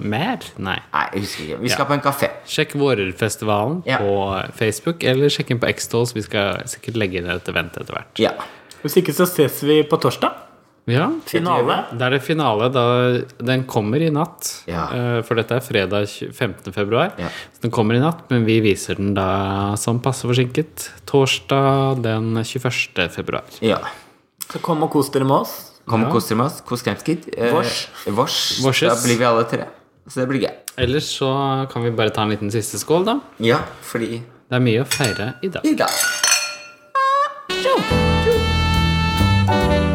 Mer? Nei. Nei, jeg husker ikke. Vi skal Ja. på en kafé. Sjekk Vårerfestivalen Ja. på Facebook, eller sjekk inn på X-Dolls. Vi skal sikkert legge inn et event etter hvert. Ja. Hvis ikke så ses vi på torsdag. Ja, Finale. Da er det finale. Da, den kommer i natt. Ja. eh, For dette er fredag 15. februar. Ja. Så den kommer i natt, men vi viser den da som passe forsinket. Torsdag den 21. februar. ja. Så kom og kos dere med oss. Kom og kos dere med oss. Kos Kremskid. Eh, Vors. Vårses. Da blir vi alle tre. Så det blir gøy. Ellers så kan vi bare ta en liten siste skål, da. Ja, fordi Det er mye å feire i dag. I dag. Show Show